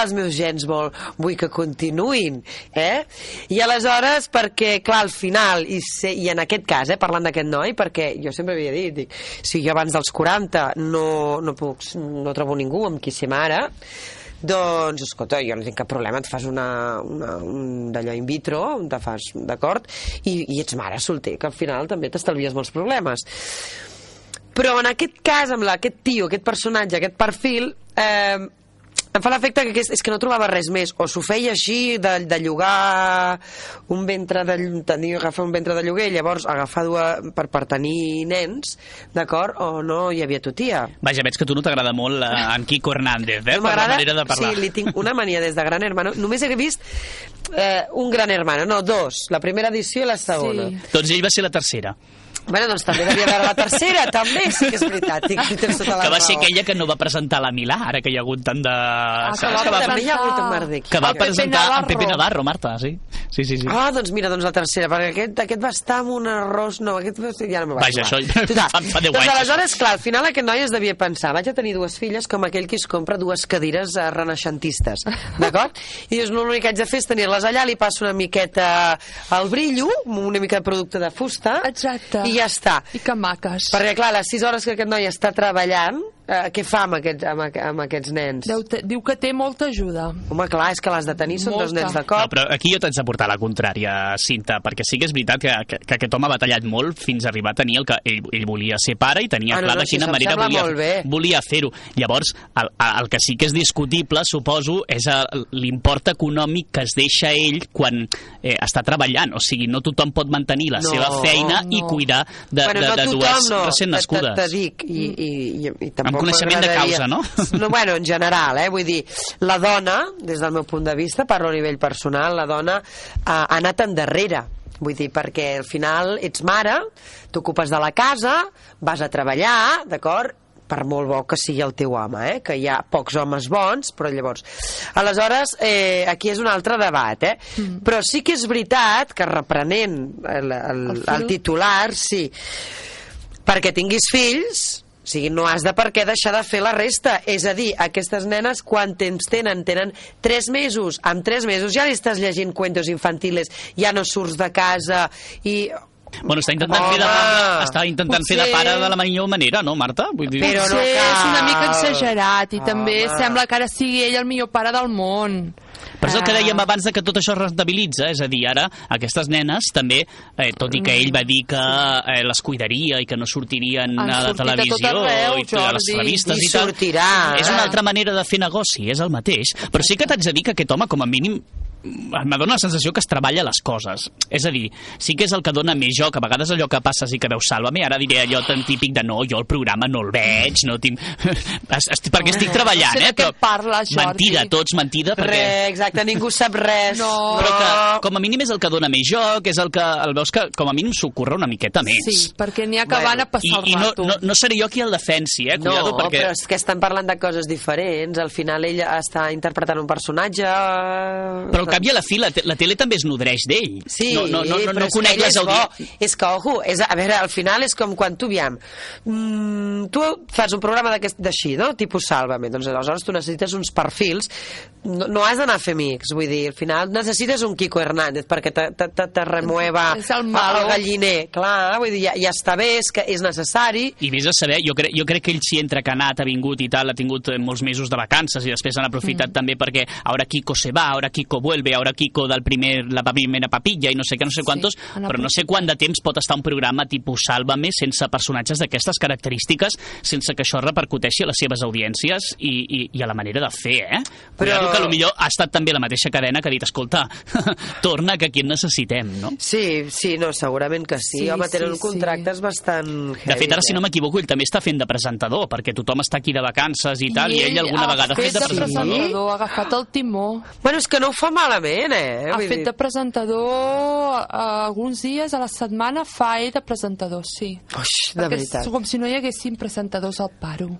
els meus gens vol, vull que continuïn, eh? I aleshores, perquè, clar, al final, i, se, i en aquest cas, eh, parlant d'aquest noi, perquè jo sempre havia dit, dic, si jo abans dels 40 no, no, puc, no trobo ningú amb qui ser mare, doncs, escolta, jo no tinc cap problema, et fas una, una, un d'allò in vitro, te fas, d'acord, i, i ets mare solter, que al final també t'estalvies molts problemes. Però en aquest cas, amb la, aquest tio, aquest personatge, aquest perfil, eh, em fa l'efecte que és, és que no trobava res més. O s'ho feia així, de, de llogar un ventre de, tenir, agafar un ventre de lloguer, llavors agafar dues, per, per tenir nens, d'acord? O no hi havia tutia. Vaja, veig que tu no t'agrada molt eh, en Quico Hernández, eh? No per la manera de parlar. Sí, li tinc una mania des de Gran Hermano. Només he vist eh, un Gran Hermano, no, dos. La primera edició i la segona. Sí. Doncs ell va ser la tercera. Bueno, doncs també devia veure la tercera, també, sí que és veritat. Tinc, tens tota la que va ser raó. aquella que no va presentar la Milà, ara que hi ha hagut tant de... Ah, que va també hi ha hagut en Mardec. que va Pepe presentar en. Pepe Navarro, Marta, sí. Sí, sí, sí. Ah, doncs mira, doncs la tercera, perquè aquest, aquest va estar amb un arròs... No, aquest va ser... ja no me va Vaja, això Total. fa- fa deu doncs anys, aleshores, clar, al final aquest noi es devia pensar vaig a tenir dues filles com aquell que es compra dues cadires eh, renaixentistes, d'acord? I dius, no, l'únic que haig de fer és tenir-les allà, li passo una miqueta al brillo, una mica de producte de fusta, Exacte. i ja està. I que maques. Perquè, clar, les 6 hores que aquest noi està treballant, eh, què fa amb aquests, amb, amb aquests nens? Deu te, diu que té molta ajuda. Home, clar, és que l'has de tenir, són dos Molta. nens de No, cop. però aquí jo t'haig de portar la contrària, Cinta, perquè sí que és veritat que, que, que aquest home ha batallat molt fins a arribar a tenir el que ell, ell volia ser pare i tenia Ah, no, clar no, de sí, quina em manera sembla volia, molt bé. volia fer-ho. Llavors, el, el que sí que és discutible, suposo, és el- l'import econòmic que es deixa ell quan eh, està treballant. O sigui, no tothom pot mantenir la No, seva feina i no. cuidar de, bueno, de, no de tothom, dues no. recent nascudes. Te, te dic, i, i, i, i tampoc Amb coneixement de causa, no? no? Bueno, en general, eh? Vull dir, la dona, des del meu punt de vista, parlo a nivell personal, la dona ha, ha anat endarrere. Vull dir, perquè al final ets mare, t'ocupes de la casa, vas a treballar, d'acord? Per molt bo que sigui el teu home, eh? que hi ha pocs homes bons, però llavors... Aleshores, eh, aquí és un altre debat, eh? Mm. Però sí que és veritat que reprenent el, el, El el titular, sí, perquè tinguis fills, o sigui, no has de per què deixar de fer la resta. És a dir, aquestes nenes, quan temps tenen? Tenen 3 mesos. Amb 3 mesos ja li estàs llegint cuentos infantiles, ja no surts de casa i... Bueno, està intentant, fer de, Home, està intentant fer de potser- pare de la millor manera, no, Marta? Vull dir... Però no Potser cal. és una mica exagerat i també Home. sembla que ara sigui ell el millor pare del món. Però és el que Ah. dèiem abans de que tot això es rentabilitza, és a dir, ara aquestes nenes també, eh, tot i que ell va dir que eh, les cuidaria i que no sortirien Han a la sortit a televisió arreu, i a les revistes I i, tal, sortirà, és una altra manera de fer negoci, és el mateix. Però sí que t'haig de dir que aquest home, com a mínim, m'ha donat la sensació que es treballa les coses. És a dir, sí que és el que dona més joc. A vegades allò que passes i que veus Sálvame, ara diré allò tan típic de no, jo el programa no el veig, no tinc... Es- est- perquè estic treballant, no sé eh? què parles, Jordi. mentida, tots mentida, perquè... Res, exacte, ningú sap res. No. Però que, com a mínim, és el que dona més joc, és el que el veus que, com a mínim, s'ocorre una miqueta més. Sí, perquè n'hi ha que van a passar I, i el no, rato. no, no seré jo qui el defensi, eh? No, Cuidado, perquè... però és que estan parlant de coses diferents. Al final ell està interpretant un personatge... Però cap i a la fi, la, te la tele també es nodreix d'ell. Sí, no, no, no, no, no conec les audiències. És que, ojo, és, a veure, al final és com quan tu, aviam, mm, tu fas un programa d'aquest d'així, no? Tipus Sálvame, doncs aleshores tu necessites uns perfils, no, no has d'anar a fer amics, vull dir, al final necessites un Kiko Hernández perquè te, te, te, te remueva És el el galliner, clar, vull dir, ja, ja està bé, és que és necessari, I vés a saber, jo, cre jo crec que ell sí entre que ha anat, ha vingut i tal, ha tingut eh, molts mesos de vacances i després han aprofitat mm. també perquè ara Kiko se va, ara Kiko vuelve, ara Kiko del primer, la primera papilla i no sé què, no sé quantos, han però no sé quant de temps pot estar un programa tipus Sálvame sense personatges d'aquestes característiques, sense que això repercuteixi a les seves audiències i, i, i a la manera de fer, eh? Però... Però- que potser ha estat també la mateixa cadena que ha dit, escolta, torna que aquí en necessitem, no? Sí, sí, no, segurament que sí. Sí, Home, tenen sí, un contractes bastant De fet, ara, si no m'equivoco, ell també està fent de presentador, perquè tothom està aquí de vacances i tal, i, ell alguna vegada ha fet de presentador. presentador, ha agafat el timó. Bueno, és que no ho fa malament, eh? Ha Vull fet dir- de presentador eh, alguns dies a la setmana, fa ell de presentador, sí. Uix, de Perquè veritat. és com si no hi haguessin presentadors al paro.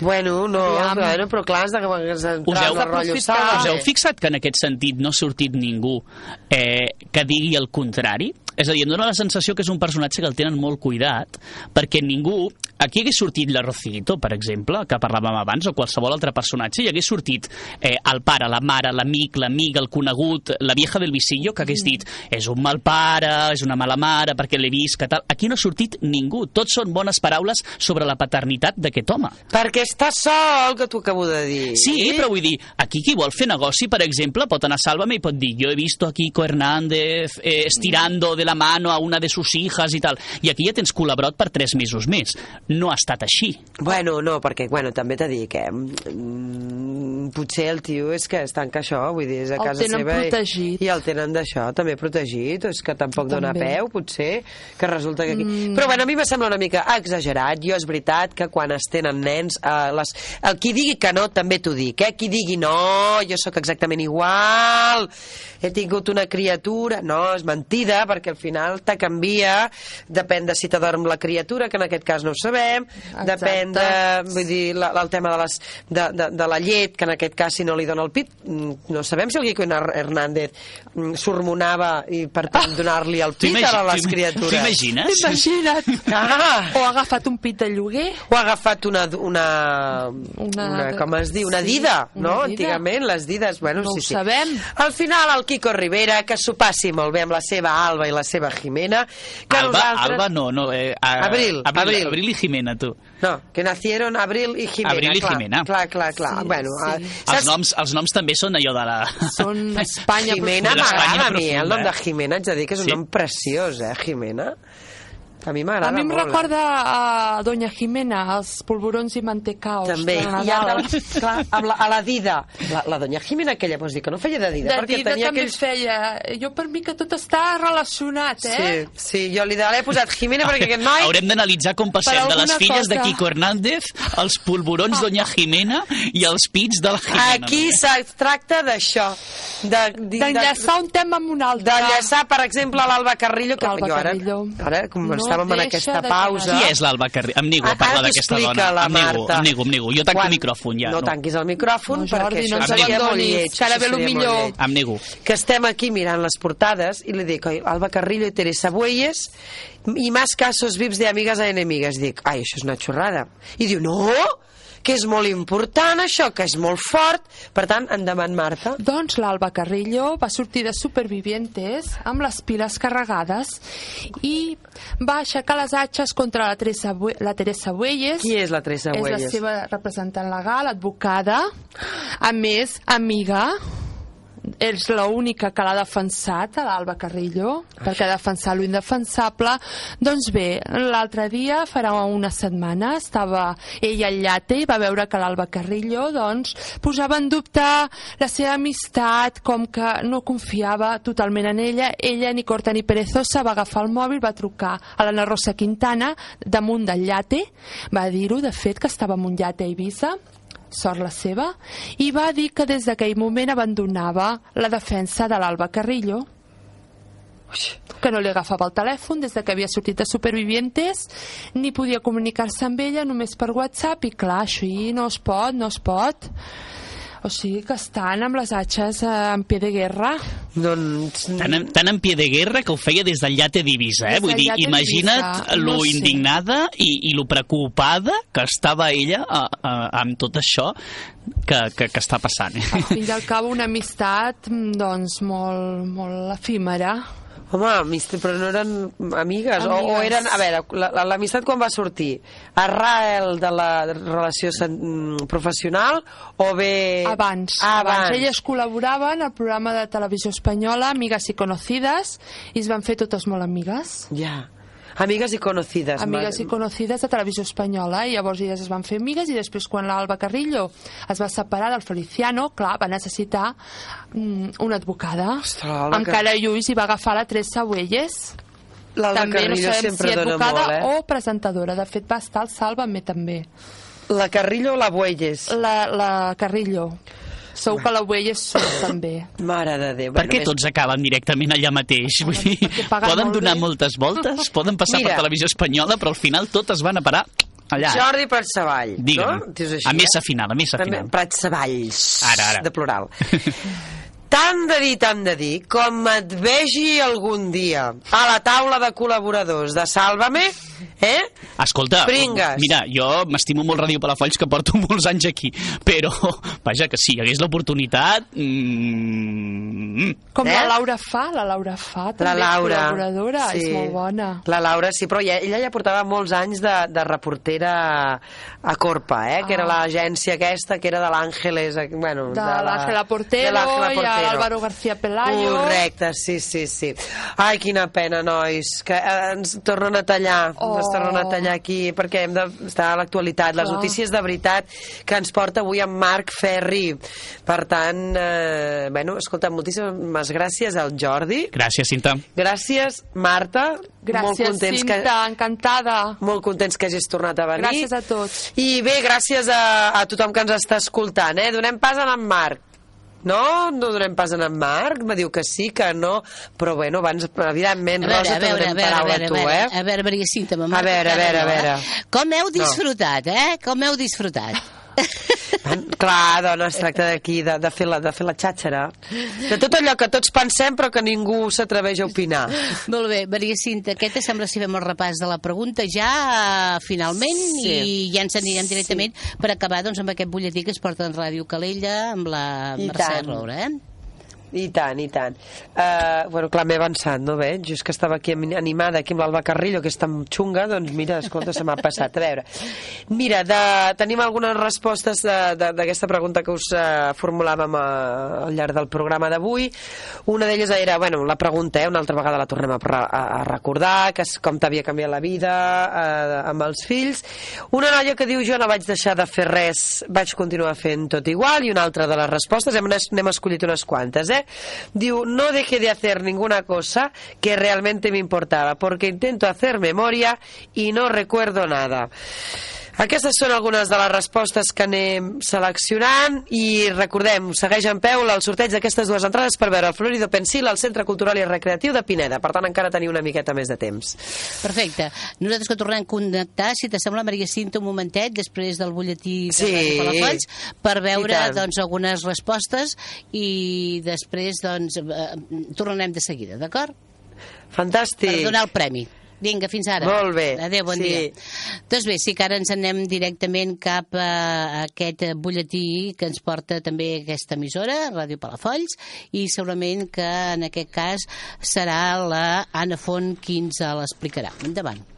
Bueno, no, Aviam. bueno, però clar, has de, has Us d'entrar heu, rotllo us heu fixat que en aquest sentit no ha sortit ningú eh, que digui el contrari? És a dir, em dóna la sensació que és un personatge que el tenen molt cuidat, perquè ningú... Aquí hagués sortit la Rocito, per exemple, que parlàvem abans, o qualsevol altre personatge, i hagués sortit eh, el pare, la mare, l'amic, l'amic, el conegut, la vieja del visillo, que hagués dit és un mal pare, és una mala mare, perquè l'he vist, que tal... Aquí no ha sortit ningú. Tots són bones paraules sobre la paternitat d'aquest home. Perquè està sol, que t'ho acabo de dir. Sí, però vull dir, aquí qui vol fer negoci, per exemple, pot anar a Sálvame i pot dir jo he visto a Kiko Hernández eh, estirando de la mano a una de sus hijas i tal. I aquí ja tens colabrot per tres mesos més. No ha estat així. Bueno, no, perquè, bueno, també t'he dit que mm, potser el tio és que es tanca això, vull dir, és a El casa tenen seva i- protegit. I, el tenen d'això també protegit, és que tampoc dona També. peu, potser, que resulta que aquí... Mm. Però bueno, a mi me sembla una mica exagerat, jo és veritat que quan es tenen nens, eh, les... el qui digui que no també t'ho dic, eh? qui digui no, jo sóc exactament igual, he tingut una criatura, no, és mentida, perquè al final te canvia, depèn de si t'adorm la criatura, que en aquest cas no ho sabem, depèn de, vull dir, la, el tema de, les, de, de, de la llet, que en aquest cas si no li dona el pit, mm, no sabem si el Quico Hernández mm, s'hormonava i per tant donar-li el pit a les criatures. t'imagines? Imagina't! Ah! O ha agafat un pit de lloguer. O ha agafat una, una, una, una com es diu, una sí, dida, una no? dida. Antigament, les dides, bueno, No sí, ho sí. sabem. Al final, el Quico Rivera, que s'ho passi molt bé amb la seva Alba i la seva Jimena, que Alba, nosaltres... Alba no, no. Eh, a, Abril, Abril, Abril. Abril i Jimena, tu. No, que nacieron Abril i Jimena. Abril i clar, Jimena. Clar, clar, clar. Sí, bueno, sí. Els noms, els noms també són allò de la... Són Espanya Jimena profunda. m'agrada a mi, el nom de Jimena, haig de dir que és un Sí? nom preciós, eh, Jimena. A mi m'agrada A mi em molt. recorda a Doña Jimena, els polvorons i mantecaos També. de I ara, clar, amb la, a la Dida. La, la doña Jimena aquella, vols dir que no feia de Dida, De perquè Dida tenia també aquells... feia... Jo per mi que tot està relacionat, eh? Sí, sí, jo li l'he posat Jimena perquè aquest noi... Haurem d'analitzar com passem de les filles de cosa. Quico Hernández als polvorons Doña Jimena i als pits de la Jimena. Aquí es tracta d'això. De, de, D'enllaçar un tema amb un altre. D'enllaçar, per exemple, l'Alba Carrillo, que jo ara, Carrillo. ara com No estàvem en aquesta pausa... Qui és l'Alba Carrillo? Em nego a parlar d'aquesta dona. la Em nego, Marta. em nego, em nego. Jo tanco Quan- el micròfon ja. No, tanquis el micròfon No, perquè Jordi, això no ens seria molt lleig. que ara ve molt millor. Em nego. que estem aquí mirant les portades i li dic, oi, Alba Carrillo i Teresa Bueyes i más casos vips de amigas a enemigas. Dic, ai, això és una xorrada. I diu, no, que és molt important això, que és molt fort. Per tant, endavant, Marta. Doncs l'Alba Carrillo va sortir de Supervivientes amb les piles carregades i va aixecar les atxes contra la Teresa, Bue la Teresa Bueyes. Qui és la Teresa És la seva representant legal, advocada, a més, amiga és l'única que l'ha defensat, a l'Alba Carrillo, perquè defensar lo indefensable. Doncs bé, l'altre dia, farà una setmana, estava ella al llate i va veure que l'Alba Carrillo doncs, posava en dubte la seva amistat, com que no confiava totalment en ella. Ella, ni corta ni perezosa, va agafar el mòbil, va trucar a l'Anna Rosa Quintana damunt del llate, va dir-ho, de fet, que estava en un llate a Eivissa, sort la seva, i va dir que des d'aquell moment abandonava la defensa de l'Alba Carrillo, que no li agafava el telèfon des de que havia sortit de Supervivientes, ni podia comunicar-se amb ella només per WhatsApp, i clar, així no es pot, no es pot. O sigui que estan amb les atxes eh, en pie de guerra. Doncs... Tan, en- tan en pie de guerra que ho feia des del llate d'Ibisa, eh? Des Vull dir, imagina't d'Eivissa, lo no sé. indignada i, i lo preocupada que estava ella a, a, amb tot això que, que, que està passant. Eh? Al fin i al cabo, una amistat, mm, doncs, molt, molt efímera. Home, amistat, però no eren amigues, O, o Amigues. eren... A veure, la- la- l'amistat quan va sortir? Arrel de la relació professional o bé... Abans, Ah, abans. abans. Elles col·laboraven al programa de televisió espanyola Amigas i Conocides i es van fer totes molt amigues. Ja. Amigues i conocides. Amigues i conocides de televisió espanyola i llavors elles es van fer amigues i després quan l'Alba Carrillo es va separar del Feliciano, clar, va necessitar mm, una advocada. l'Alba amb Car- cara i va agafar la Teresa Huelles. L'Alba no Carrillo sabem sempre si dona molt, eh? o presentadora. De fet, va estar al Sálvame també. La Carrillo o la Buelles? La, la Carrillo. Segur que la Huelles surt també. Mare de Déu. Per què tots acaben directament allà mateix? Vull dir, poden molt donar bé. moltes voltes, poden passar Mira. per televisió espanyola, però al final totes van a parar allà. eh? Jordi Pratsavall. Digue'm. no? Dius així, a eh? final, a missa final. Pratsavalls. Ara, ara. De plural. Tant de dir, tant de dir, com et vegi algun dia a la taula de col·laboradors de Sálvame, eh? Escolta, Pringues. mira, jo m'estimo molt Ràdio Palafolls, que porto molts anys aquí, però, vaja, que si hi hagués l'oportunitat... Mm, Com Eh? la Laura fa, la Laura fa, La també Laura. col·laboradora, és molt bona. La Laura, sí, però ella, ella ja portava molts anys de, de reportera a Corpa, eh? que era Ah. l'agència aquesta, que era de l'Àngeles... eh, Bueno, De l'Àngela Portero de Portero. l'Álvaro García Pelayo. Correcte, sí, sí, sí. Ai, quina pena, nois, que eh, ens tornen a tallar, Oh. ens tornen a tallar aquí, perquè hem d'estar a l'actualitat. Les Clar. notícies de veritat que ens porta avui en Marc Ferri. Per tant, eh, bueno, escolta, moltíssimes gràcies al Jordi. Gràcies, Cinta. Gràcies, Marta. molt Gràcies, contents Cinta, encantada. molt contents que hagis tornat a venir. Gràcies a tots. I bé, gràcies a, a tothom que ens està escoltant. Eh? Donem pas a en Marc. No? No donem pas a en Marc? Me diu que sí, que no. Però bueno, abans, evidentment, A veure, Rosa, a te veure, a donem veure, a paraula veure, a tu, a veure, eh? a veure, Maria Cinta, A veure, a veure, a veure. Com heu disfrutat, eh? Com heu disfrutat? Clar, dona, es tracta d'aquí, de, de, fer la, de fer la xàxera. De tot allò que tots pensem però que ningú s'atreveix a opinar. Molt bé, Maria Cinta, què te sembla si fem el repàs de la pregunta ja eh, finalment Sí. i ja ens anirem directament per acabar doncs, amb aquest butlletí que es porta en Ràdio Calella amb la I Mercè. Roura, eh? I tant, i tant. Uh, bueno, clar, m'he avançat, no veig? Just que estava aquí animada, aquí amb l'Alba Carrillo, que és tan xunga, doncs mira, escolta, se m'ha passat. A veure, mira, de, tenim algunes respostes d'aquesta pregunta que us uh, formulàvem uh, al llarg del programa d'avui. Una d'elles era, bueno, la pregunta, eh, una altra vegada la tornem a, a, a recordar, que és com t'havia canviat la vida uh, amb els fills. Una noia que diu, jo no vaig deixar de fer res, vaig continuar fent tot igual, i una altra de les respostes, hem, n'hem escollit unes quantes, eh? Diu, no deje de hacer ninguna cosa que realmente me importaba, porque intento hacer memoria y no recuerdo nada. Aquestes són algunes de les respostes que anem seleccionant i recordem, segueix en peu el sorteig d'aquestes dues entrades per veure el Florido Pensil al Centre Cultural i Recreatiu de Pineda. Per tant, encara teniu una miqueta més de temps. Perfecte. Nosaltres que tornem a connectar, si t'assembla, Maria Cinta, un momentet, després del butlletí de Sí. Palafolls, per veure doncs, algunes respostes i després doncs, eh, tornarem de seguida, d'acord? Fantàstic. Per donar el premi. Vinga, fins ara. Molt bé. Adéu, bon Sí. dia. Doncs bé, sí que ara ens anem directament cap a aquest butlletí que ens porta també aquesta emissora, Ràdio Palafolls, i segurament que en aquest cas serà la Anna Font qui ens l'explicarà. Endavant.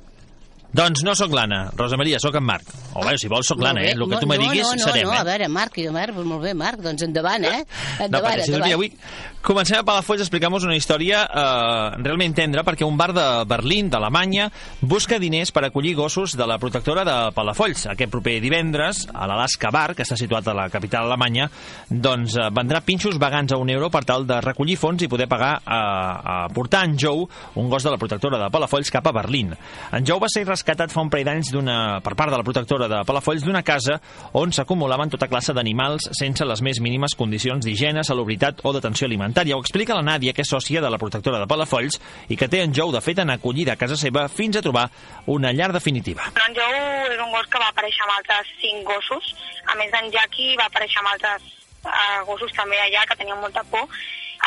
Doncs no sóc l'Anna, Rosa Maria, sóc en Marc. O bé, si vols, sóc l'Anna, eh? El que tu me diguis, no, no, serem, no, eh? a veure, Marc, i Marc, molt bé, Marc, doncs endavant, eh? No, Endavant, si endavant. avui comencem a Palafolls a explicar-vos una història eh, realment tendra perquè un bar de Berlín, d'Alemanya, busca diners per acollir gossos de la protectora de Palafolls. Aquest proper divendres, a l'Alaska Bar, que està situat a la capital alemanya, doncs eh, vendrà pinxos vegans a un euro per tal de recollir fons i poder pagar a, a portar en Joe, un gos de la protectora de Palafolls, cap a Berlín. En Joe va ser rescatat fa un parell d'anys per part de la protectora de Palafolls d'una casa on s'acumulaven tota classe d'animals sense les més mínimes condicions d'higiene, salubritat o d'atenció alimentària. Ho explica la Nàdia, que és sòcia de la protectora de Palafolls i que té en Joe, de fet, en acollida a casa seva fins a trobar una llar definitiva. En Jou és un gos que va aparèixer amb altres cinc gossos. A més, en Jackie va aparèixer amb altres uh, gossos també allà, que tenien molta por.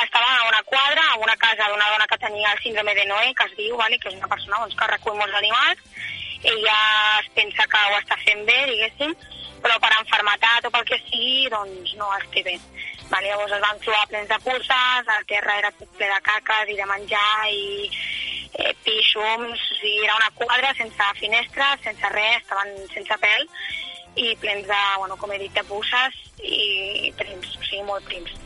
Estaven a una quadra, a una casa d'una dona que tenia el síndrome de Noé, que es diu, vale? que és una persona doncs, que recull molts animals. Ella es pensa que ho està fent bé, diguéssim, però per enfermetat o pel que sigui, doncs no es té bé. Vale, llavors es van trobar plens de curses, el terra era tot ple de caques i de menjar i eh, pixums, o sigui, era una quadra sense finestres, sense res, estaven sense pèl i plens de, bueno, com he dit, de puces i prims, o sigui, molt prims.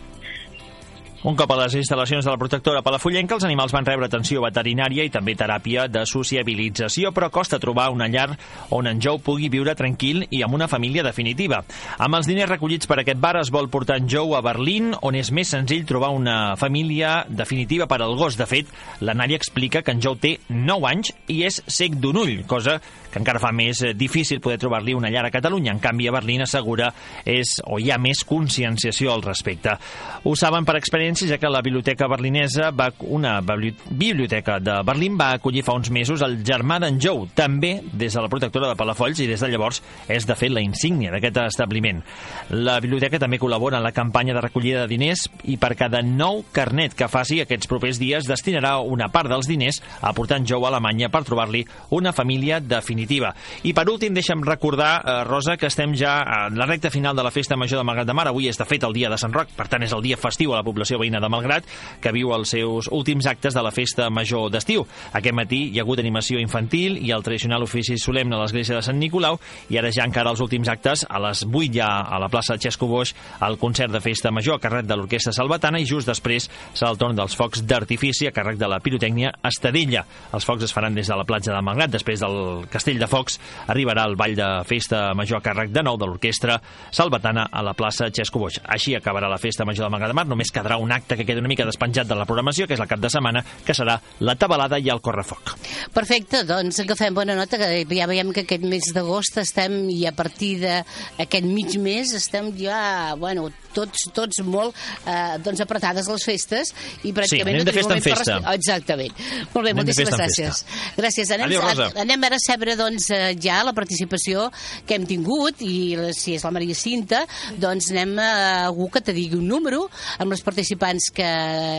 Un cop a les instal·lacions de la protectora palafullenca, els animals van rebre atenció veterinària i també teràpia de sociabilització, però costa trobar una llar on en Joe pugui viure tranquil i amb una família definitiva. Amb els diners recollits per aquest bar es vol portar en Joe a Berlín, on és més senzill trobar una família definitiva per al gos. De fet, la Nària explica que en Joe té 9 anys i és cec d'un ull, cosa que encara fa més eh, difícil poder trobar-li una llar a Catalunya. En canvi, a Berlín assegura és o hi ha més conscienciació al respecte. Ho saben per experiència, ja que la biblioteca berlinesa, va, una bibli- biblioteca de Berlín, va acollir fa uns mesos el germà d'en Jou, també des de la protectora de Palafolls i des de llavors és, de fet, la insígnia d'aquest establiment. La biblioteca també col·labora en la campanya de recollida de diners i per cada nou carnet que faci aquests propers dies destinarà una part dels diners a portar en Jou a Alemanya per trobar-li una família definitiva. I per últim, deixa'm recordar, eh, Rosa, que estem ja en la recta final de la Festa Major de Malgrat de Mar. Avui és, de fet, el dia de Sant Roc, per tant, és el dia festiu a la població veïna de Malgrat, que viu els seus últims actes de la Festa Major d'estiu. Aquest matí hi ha hagut animació infantil i el tradicional ofici solemne a l'església de Sant Nicolau, i ara ja encara els últims actes, a les 8 ja a la plaça Xesco Boix, el concert de Festa Major a càrrec de l'Orquestra Salvatana, i just després serà el torn dels focs d'artifici a càrrec de la pirotècnia Estadella. Els focs es faran des de la platja de Malgrat, després del Castell de Focs arribarà el ball de festa major a càrrec de nou de l'orquestra Salvatana a la plaça Xesco Boix. Així acabarà la festa major de Malgrat de Mar, només quedarà un acte que queda una mica despenjat de la programació, que és el cap de setmana, que serà la tabalada i el correfoc. Perfecte, doncs agafem bona nota, que ja veiem que aquest mes d'agost estem, i a partir d'aquest mig mes, estem ja, bueno, tots, tots molt eh, doncs apretades les festes i pràcticament anem de festa en per festa. respirar. Exactament. Molt bé, Anem moltíssimes gràcies. Gràcies. Anem, Adéu, Rosa. a- anem ara a saber doncs, eh, ja la participació que hem tingut i si és la Maria Cinta, doncs anem a algú que te digui un número amb els participants que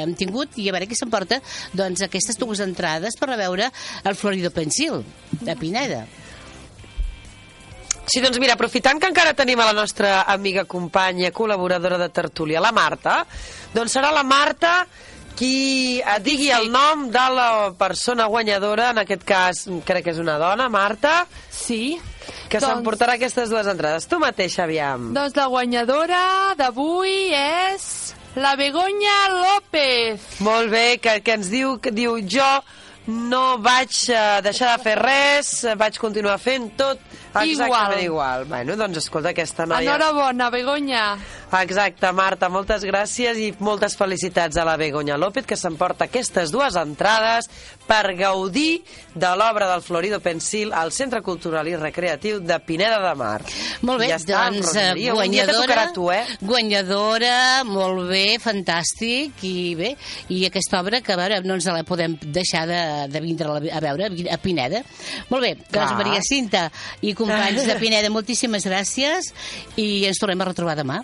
hem tingut i a veure qui s'emporta doncs, aquestes dues entrades per a veure el Florido Pensil de Pineda. Sí, doncs mira, aprofitant que encara tenim a la nostra amiga, companya, col·laboradora de tertúlia, la Marta, doncs serà la Marta qui et digui el nom de la persona guanyadora, en aquest cas crec que és una dona, Marta. Sí. Que Doncs- s'emportarà aquestes dues entrades. Tu mateixa, aviam. Doncs la guanyadora d'avui és la Begoña López. Molt bé, que, que ens diu, que diu jo no vaig eh, deixar de fer res, vaig continuar fent tot exactament igual. Bueno, doncs escolta, aquesta noia... Enhorabona, Begoña. Exacte, Marta, moltes gràcies i moltes felicitats a la Begoña López, que s'emporta aquestes dues entrades per gaudir de l'obra del Florido Pensil al Centre Cultural i Recreatiu de Pineda de Mar. Molt bé, ja està, doncs Rosa Maria, un dia te guanyadora, tu, eh? guanyadora, molt bé, fantàstic, i bé, i aquesta obra que a veure, no ens la podem deixar de, de vindre a veure a Pineda. Molt bé, doncs Clar. Maria Cinta i companys de Pineda, moltíssimes gràcies i ens tornem a retrobar demà.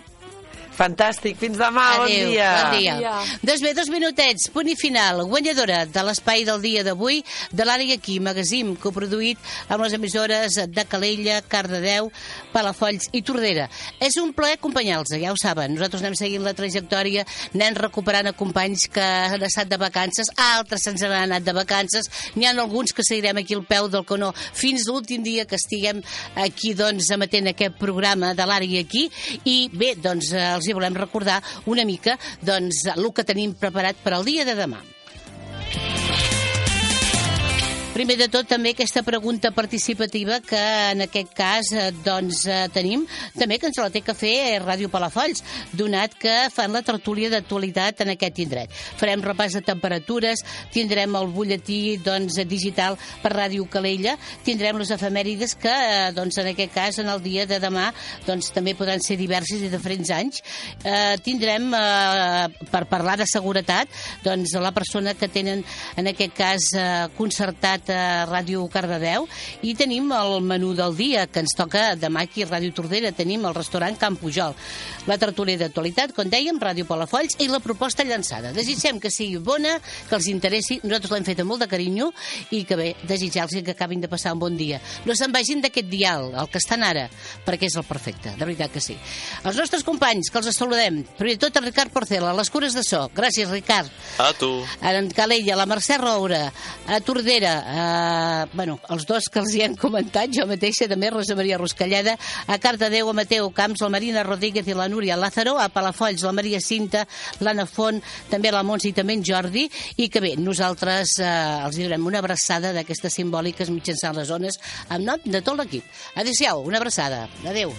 Fantàstic, fins demà, bon Adéu, dia. Bon dia. Doncs bé, dos minutets, punt i final. Guanyadora de l'espai del dia d'avui de l'Àrea Aquí, magazín coproduït amb les emissores de Calella, Cardedeu, Palafolls i Tordera. És un plaer acompanyar-los, ja ho saben. Nosaltres anem seguint la trajectòria, anem recuperant a companys que han estat de vacances, altres se'ns han anat de vacances, n'hi ha alguns que seguirem aquí al peu del canó fins l'últim dia que estiguem aquí doncs emetent aquest programa de l'Àrea Aquí i bé, doncs eh, els hi volem recordar una mica doncs el que tenim preparat per al dia de demà. Primer de tot, també aquesta pregunta participativa que en aquest cas eh, doncs, eh, tenim, també que ens la té que fer eh, Ràdio Palafolls, donat que fan la tertúlia d'actualitat en aquest indret. Farem repàs de temperatures, tindrem el butlletí doncs, digital per Ràdio Calella, tindrem les efemèrides que doncs, en aquest cas, en el dia de demà, doncs, també podran ser diversos i diferents anys. Eh, tindrem, eh, per parlar de seguretat, doncs, la persona que tenen, en aquest cas, eh, concertat a Ràdio Cardedeu i tenim el menú del dia que ens toca demà aquí a Ràdio Tordera tenim el restaurant Camp Pujol la tertúlia d'actualitat, com dèiem, Ràdio Palafolls i la proposta llançada. Desitgem que sigui bona, que els interessi, nosaltres l'hem fet amb molt de carinyo i que bé, desitjar-los que acabin de passar un bon dia. No se'n vagin d'aquest dial, el que estan ara, perquè és el perfecte, de veritat que sí. Els nostres companys, que els saludem, primer tot el Ricard Porcela, les cures de so. Gràcies, Ricard. A tu. En Calella, la Mercè Roura, a Tordera, a, bueno, els dos que els hi han comentat, jo mateixa també, Rosa Maria Ruscalleda, a Cardedeu, a Mateu Camps, la Marina Rodríguez i la Núria Lázaro, a Palafolls, la Maria Cinta, l'Anna Font, també la Montse i també en Jordi, i que bé, nosaltres eh, els donem una abraçada d'aquestes simbòliques mitjançant les zones, en nom de tot l'equip. Adéu-siau, una abraçada. Adéu.